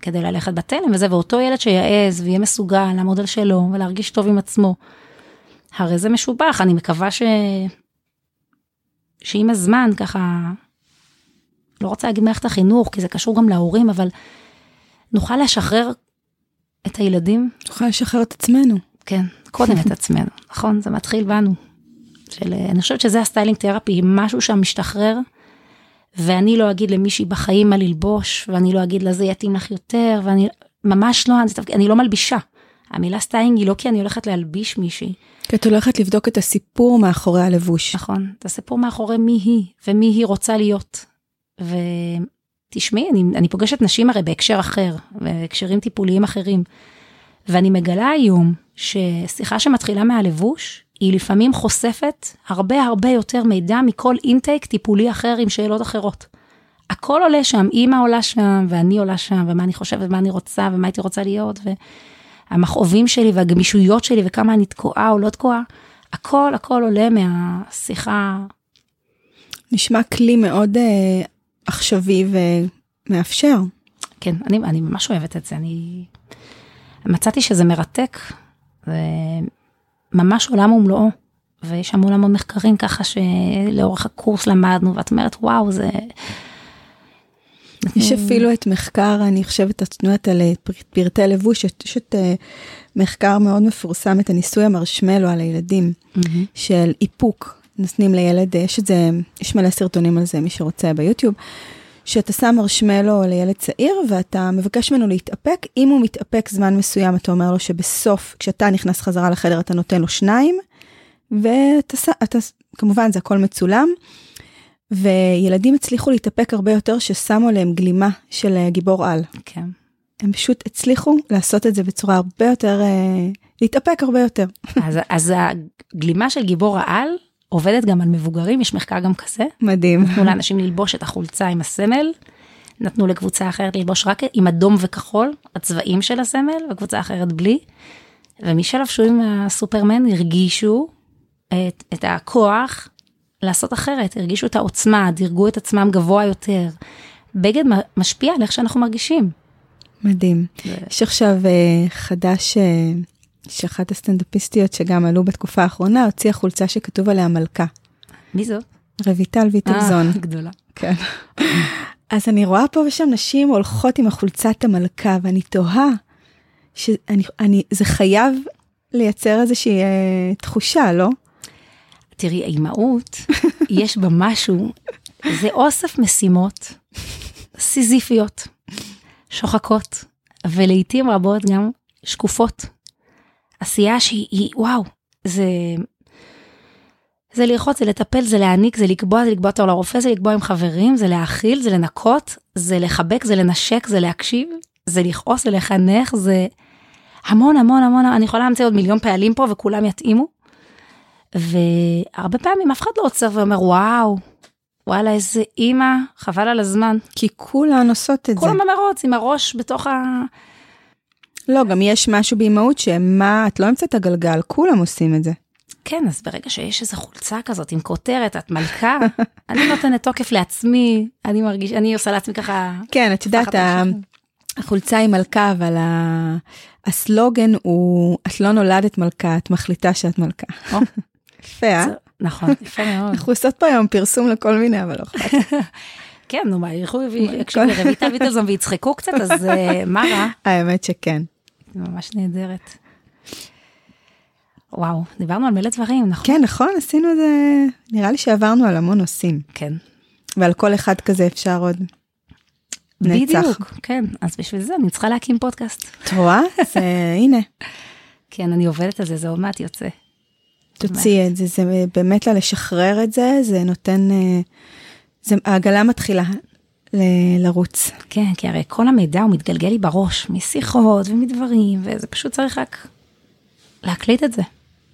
כדי ללכת בתלם וזה, ואותו ילד שיעז ויהיה מסוגל לעמוד על שלו ולהרגיש טוב עם עצמו, הרי זה משובח, אני מקווה ש... שעם הזמן ככה, לא רוצה להגיד מערכת החינוך, כי זה קשור גם להורים, אבל נוכל לשחרר את הילדים נוכל לשחרר את עצמנו. כן, קודם את [laughs] עצמנו, נכון? זה מתחיל בנו. של, אני חושבת שזה ה styling therapy, משהו שם משתחרר, ואני לא אגיד למישהי בחיים מה ללבוש, ואני לא אגיד לה זה יתאים לך יותר, ואני ממש לא, אני, אני לא מלבישה. המילה סטיילינג היא לא כי אני הולכת להלביש מישהי, כי את הולכת לבדוק את הסיפור מאחורי הלבוש. נכון? את הסיפור מאחורי מי היא, ומי היא רוצה להיות. ותשמעי, אני, אני פוגשת נשים הרי בהקשר אחר, בהקשרים טיפוליים אחרים, ואני מגלה היום ששיחה שמתחילה מהלבוש, היא לפעמים חושפת הרבה הרבה יותר מידע מכל אינטייק טיפולי אחר עם שאלות אחרות. הכל עולה שם, אימא עולה שם, ואני עולה שם, ומה אני חושבת, מה אני רוצה, ומה הייתי רוצה להיות, והמכאובים שלי והגמישויות שלי, וכמה אני תקועה או לא תקועה, הכל הכל עולה מהשיחה. נשמע כלי מאוד אה, עכשווי ומאפשר. כן, אני, אני ממש אוהבת את זה, אני מצאתי שזה מרתק, ממש עולם ומלואו, ויש המון המון מחקרים ככה שלאורך הקורס למדנו, ואת אומרת, וואו, זה... יש אפילו את מחקר, אני חושבת, את יודעת על אה, פר- פרטי לבוש, יש את אה, מחקר מאוד מפורסם, את הניסוי המרשמלו על הילדים. של איפוק. נותנים לילד, אה, יש את זה, יש מלא סרטונים על זה, מי שרוצה ביוטיוב, שאתה שם מרשמלו לילד צעיר ואתה מבקש ממנו להתאפק, אם הוא מתאפק זמן מסוים, אתה אומר לו שבסוף, כשאתה נכנס חזרה לחדר, אתה נותן לו שניים, ואתה, כמובן זה הכל מצולם, וילדים הצליחו להתאפק הרבה יותר ששמו עליהם גלימה של אה, גיבור על. כן. הם פשוט הצליחו לעשות את זה בצורה הרבה יותר, אה, להתאפק הרבה יותר. אז, אז הגלימה של גיבור העל עובדת גם על מבוגרים, יש מחקר גם כזה. מדהים. נתנו לאנשים ללבוש את החולצה עם הסמל, נתנו לקבוצה אחרת ללבוש רק עם אדום וכחול, הצבעים של הסמל, וקבוצה אחרת בלי. ומי שלבשו עם הסופרמן הרגישו את, את הכוח לעשות אחרת, הרגישו את העוצמה, דירגו את עצמם גבוה יותר. בגד משפיע על איך שאנחנו מרגישים. מדהים. יש עכשיו אה, חדש, אה, שאחת הסטנדאפיסטיות שגם עלו בתקופה האחרונה, הוציאה חולצה שכתוב עליה מלכה. מי זאת? רויטל ויטלזון. אה, גדולה. כן. אז אני רואה פה ושם נשים הולכות עם החולצת המלכה, ואני תוהה שאני, אני, זה חייב לייצר איזושהי אה, תחושה, לא? תראי, האימהות, [laughs] יש בה משהו, זה אוסף משימות סיזיפיות, שוחקות, ולעיתים רבות גם שקופות. עשייה שהיא, היא- וואו, זה, זה לרחוץ, זה לטפל, זה להעניק, זה לקבוע, זה לקבוע תור לרופא, זה לקבוע עם חברים, זה להאכיל, זה לנקות, זה לחבק, זה לנשק, זה להקשיב, זה לכעוס, זה לחנך, זה המון המון המון, אני יכולה להמציא עוד מיליון פעלים פה וכולם יתאימו. והרבה פעמים אף אחד לא עוצר ואומר וואו, וואלה איזה אימא, חבל על הזמן. כי כולן עושות את כולם זה. כולם במרוץ עם הראש בתוך ה... לא, גם יש משהו באימהות שמה, את לא המצאת הגלגל, כולם עושים את זה. כן, אז ברגע שיש איזו חולצה כזאת עם כותרת, את מלכה, [laughs] אני נותנת תוקף לעצמי, אני מרגיש, אני עושה לעצמי ככה... כן, את יודעת, החולצה היא מלכה, אבל הסלוגן הוא, את לא נולדת מלכה, את מחליטה שאת מלכה. [laughs] יפה, אה? נכון, יפה מאוד. אנחנו עושות פה היום פרסום לכל מיני, אבל לא אכפת. [laughs] כן, נו, מה, ילכו ויקשיבו לרויטל ויטלזון ויצחקו קצת, אז אה, מה רע? האמת שכן. ממש נהדרת. וואו, דיברנו על מלא דברים, נכון? כן, נכון, עשינו את זה, נראה לי שעברנו על המון נושאים, כן. ועל כל אחד כזה אפשר עוד. נצח. בדיוק, כן. אז בשביל זה אני צריכה להקים פודקאסט. את רואה? זה, [laughs] הנה, כן, אני עובדת על זה, זה עוד מעט יוצא. תוציאי את זה, זה באמת לשחרר את זה, זה נותן, אה, זה, העגלה מתחילה ל- לרוץ. כן, כי הרי כל המידע הוא מתגלגל לי בראש, משיחות ומדברים, וזה פשוט צריך רק להקליט את זה.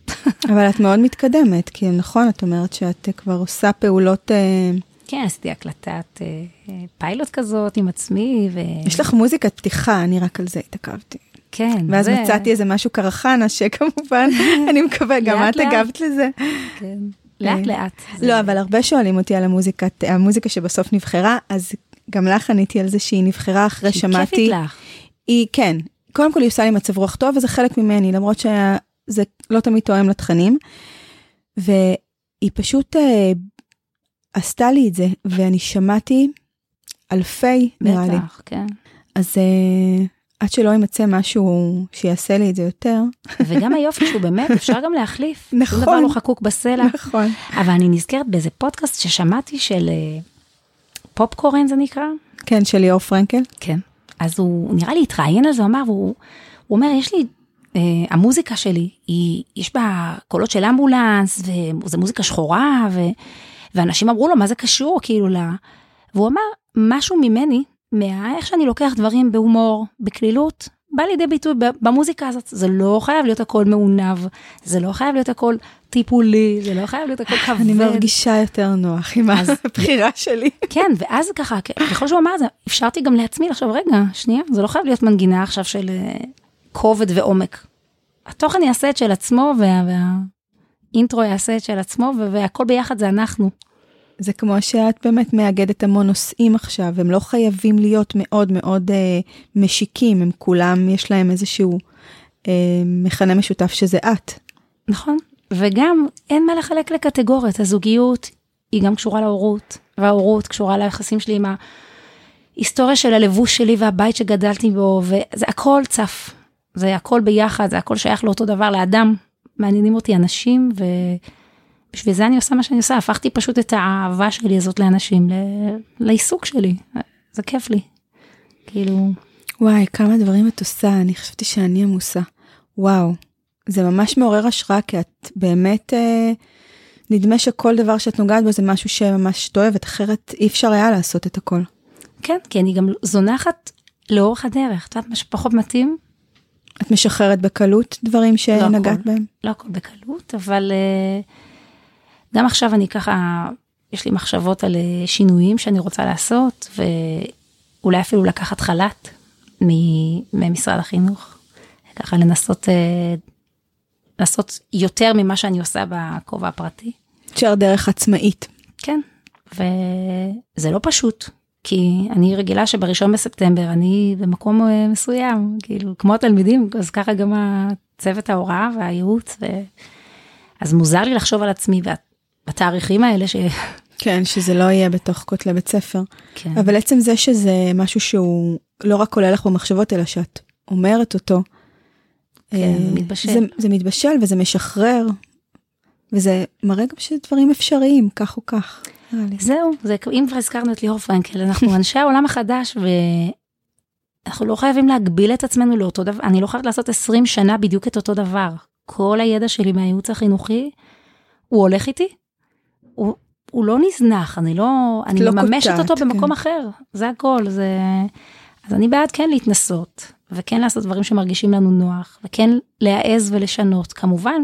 [laughs] אבל את מאוד מתקדמת, כי נכון, את אומרת שאת כבר עושה פעולות, אה, כן, עשיתי הקלטת אה, אה, פיילוט כזאת עם עצמי, ו... יש לך מוזיקת פתיחה, אני רק על זה התעכבתי. כן, ואז זה- מצאתי איזה משהו קרחנה, שכמובן, [laughs] אני מקווה, גם את. הגבת לזה. כן, לאט לאט. זה- לא, אבל הרבה שואלים אותי על המוזיקה שבסוף נבחרה, אז גם לך עניתי על זה שהיא נבחרה אחרי שהיא שמעתי. כיפית לך. היא, כן, קודם כל היא עושה לי מצב רוח טוב, וזה חלק ממני, למרות שזה לא תמיד תואם לתכנים. והיא פשוט אה, עשתה לי את זה, ואני שמעתי אלפי, נראה לי. בטח, כן. אז אה, עד שלא יימצא משהו שיעשה לי את זה יותר. וגם היופי שהוא באמת, [laughs] אפשר גם להחליף. שום נכון. דבר לא חקוק בסלע. נכון. אבל אני נזכרת באיזה פודקאסט ששמעתי של אה, פופקורן זה נקרא. כן, של ליאור פרנקל. כן. אז הוא נראה לי התראיין על זה, הוא אמר, והוא הוא אומר, יש לי, אה, המוזיקה שלי, היא, יש בה קולות של אמבולנס, וזו מוזיקה שחורה, ו, ואנשים אמרו לו, מה זה קשור, כאילו, ל... והוא אמר, משהו ממני, מאיך שאני לוקח דברים בהומור, בקלילות, בא לידי ביטוי במוזיקה הזאת. זה לא חייב להיות הכל מעונב, זה לא חייב להיות הכל טיפולי, זה לא חייב להיות הכל כבד. אני מרגישה יותר נוח עם הבחירה שלי. כן, ואז ככה, ככל שהוא אמר את זה, אפשרתי גם לעצמי לחשוב, רגע, שנייה, זה לא חייב להיות מנגינה עכשיו של אה, כובד ועומק. התוכן יעשה את של עצמו, וה, והאינטרו יעשה את של עצמו, והכל ביחד זה אנחנו. זה כמו שאת באמת מאגדת המון נושאים עכשיו, הם לא חייבים להיות מאוד מאוד אה, משיקים, הם כולם, יש להם איזשהו אה, מכנה משותף שזה את. נכון? וגם אין מה לחלק לקטגוריות, הזוגיות היא גם קשורה להורות, וההורות קשורה ליחסים שלי עם ההיסטוריה של הלבוש שלי והבית שגדלתי בו, וזה הכל צף. זה הכל ביחד, זה הכל שייך לאותו דבר, לאדם. מעניינים אותי אנשים, ובשביל זה אני עושה מה שאני עושה, הפכתי פשוט את האהבה שלי הזאת לאנשים, ל... לעיסוק שלי. זה כיף לי. כאילו, וואי, כמה דברים את עושה, אני חשבתי שאני עמוסה. וואו, זה ממש מעורר השראה, כי את באמת, אה, נדמה שכל דבר שאת נוגעת בו זה משהו שממש את אוהבת, אחרת אי אפשר היה לעשות את הכל. כן, כי אני גם זונחת לאורך הדרך. את יודעת מה שפחות מתאים? את משחררת בקלות דברים שנגעת הכל. בהם? לא הכל בקלות, אבל אה, גם עכשיו אני ככה, יש לי מחשבות על אה, שינויים שאני רוצה לעשות, ואולי אפילו לקחת חל"ת ממשרד החינוך, ככה לנסות אה, לעשות יותר ממה שאני עושה בכובע הפרטי. תשאר דרך עצמאית. כן, וזה לא פשוט, כי אני רגילה שבראשון בספטמבר אני במקום אה, מסוים, כאילו כמו התלמידים, אז ככה גם הצוות ההוראה והייעוץ, ו... אז מוזר לי לחשוב על עצמי בתאריכים האלה ש... כן, שזה לא יהיה בתוך כותלי בית ספר. כן. אבל עצם זה שזה משהו שהוא לא רק עולה לך במחשבות, אלא שאת אומרת אותו. כן, אה, זה מתבשל. זה, זה מתבשל וזה משחרר, וזה מראה גם שדברים אפשריים, כך או כך. זהו, זה, אם כבר הזכרנו את ליאור פרנקל, אנחנו [laughs] אנשי העולם החדש, ואנחנו לא חייבים להגביל את עצמנו לאותו דבר, אני לא חייבת לעשות 20 שנה בדיוק את אותו דבר. כל הידע שלי מהייעוץ החינוכי, הוא הולך איתי, הוא, הוא לא נזנח, אני לא, אני לא מממשת קוטעת, אותו במקום כן. אחר, זה הכל, זה... אז אני בעד כן להתנסות, וכן לעשות דברים שמרגישים לנו נוח, וכן להעז ולשנות, כמובן,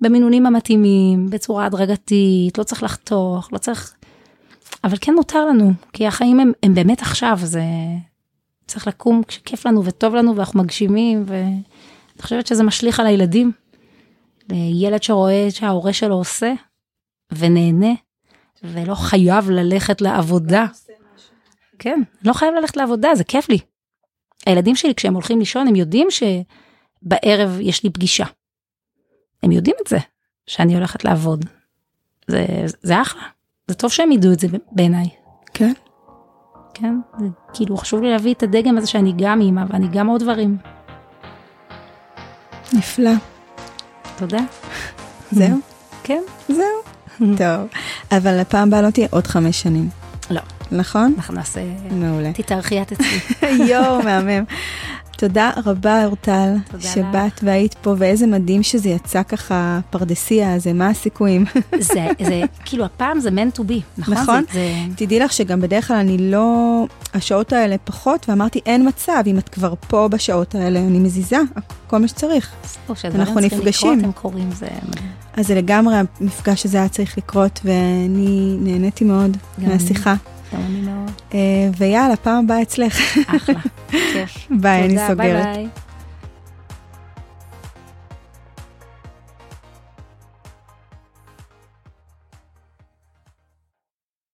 במינונים המתאימים, בצורה הדרגתית, לא צריך לחתוך, לא צריך... אבל כן מותר לנו, כי החיים הם, הם באמת עכשיו, זה... צריך לקום כשכיף לנו וטוב לנו ואנחנו מגשימים, ואני חושבת שזה משליך על הילדים. לילד שרואה שההורה שלו עושה ונהנה, ולא חייב ללכת לעבודה. כן, לא חייב ללכת לעבודה, זה כיף לי. הילדים שלי, כשהם הולכים לישון, הם יודעים שבערב יש לי פגישה. הם יודעים את זה, שאני הולכת לעבוד. זה, זה אחלה. זה טוב שהם ידעו את זה בעיניי. כן. כן, זה כאילו חשוב לי להביא את הדגם הזה שאני גם אימא ואני גם עוד דברים. נפלא. תודה. זהו? כן. זהו. [laughs] טוב. אבל הפעם הבאה לא תהיה עוד חמש שנים. לא, נכון? אנחנו נעשה... מעולה. תתארחי את אצלי. [laughs] יואו, מהמם. תודה רבה, אורטל, שבאת והיית פה, ואיזה מדהים שזה יצא ככה פרדסיה הזה, מה הסיכויים? [laughs] זה, זה, כאילו הפעם זה meant to be, נכון? נכון. זה, זה, תדעי לך שגם בדרך כלל אני לא, השעות האלה פחות, ואמרתי אין מצב, אם את כבר פה בשעות האלה, אני מזיזה, כל מה שצריך. או שהדברים אנחנו צריכים נפגשים. לקרות, הם קורים, זה. אז זה לגמרי המפגש הזה היה צריך לקרות, ואני נהניתי מאוד מהשיחה. גם אני מאוד. אה, ויאללה, פעם הבאה אצלך. אחלה. [laughs] כיף. ביי, אני סוגרת. ביי ביי.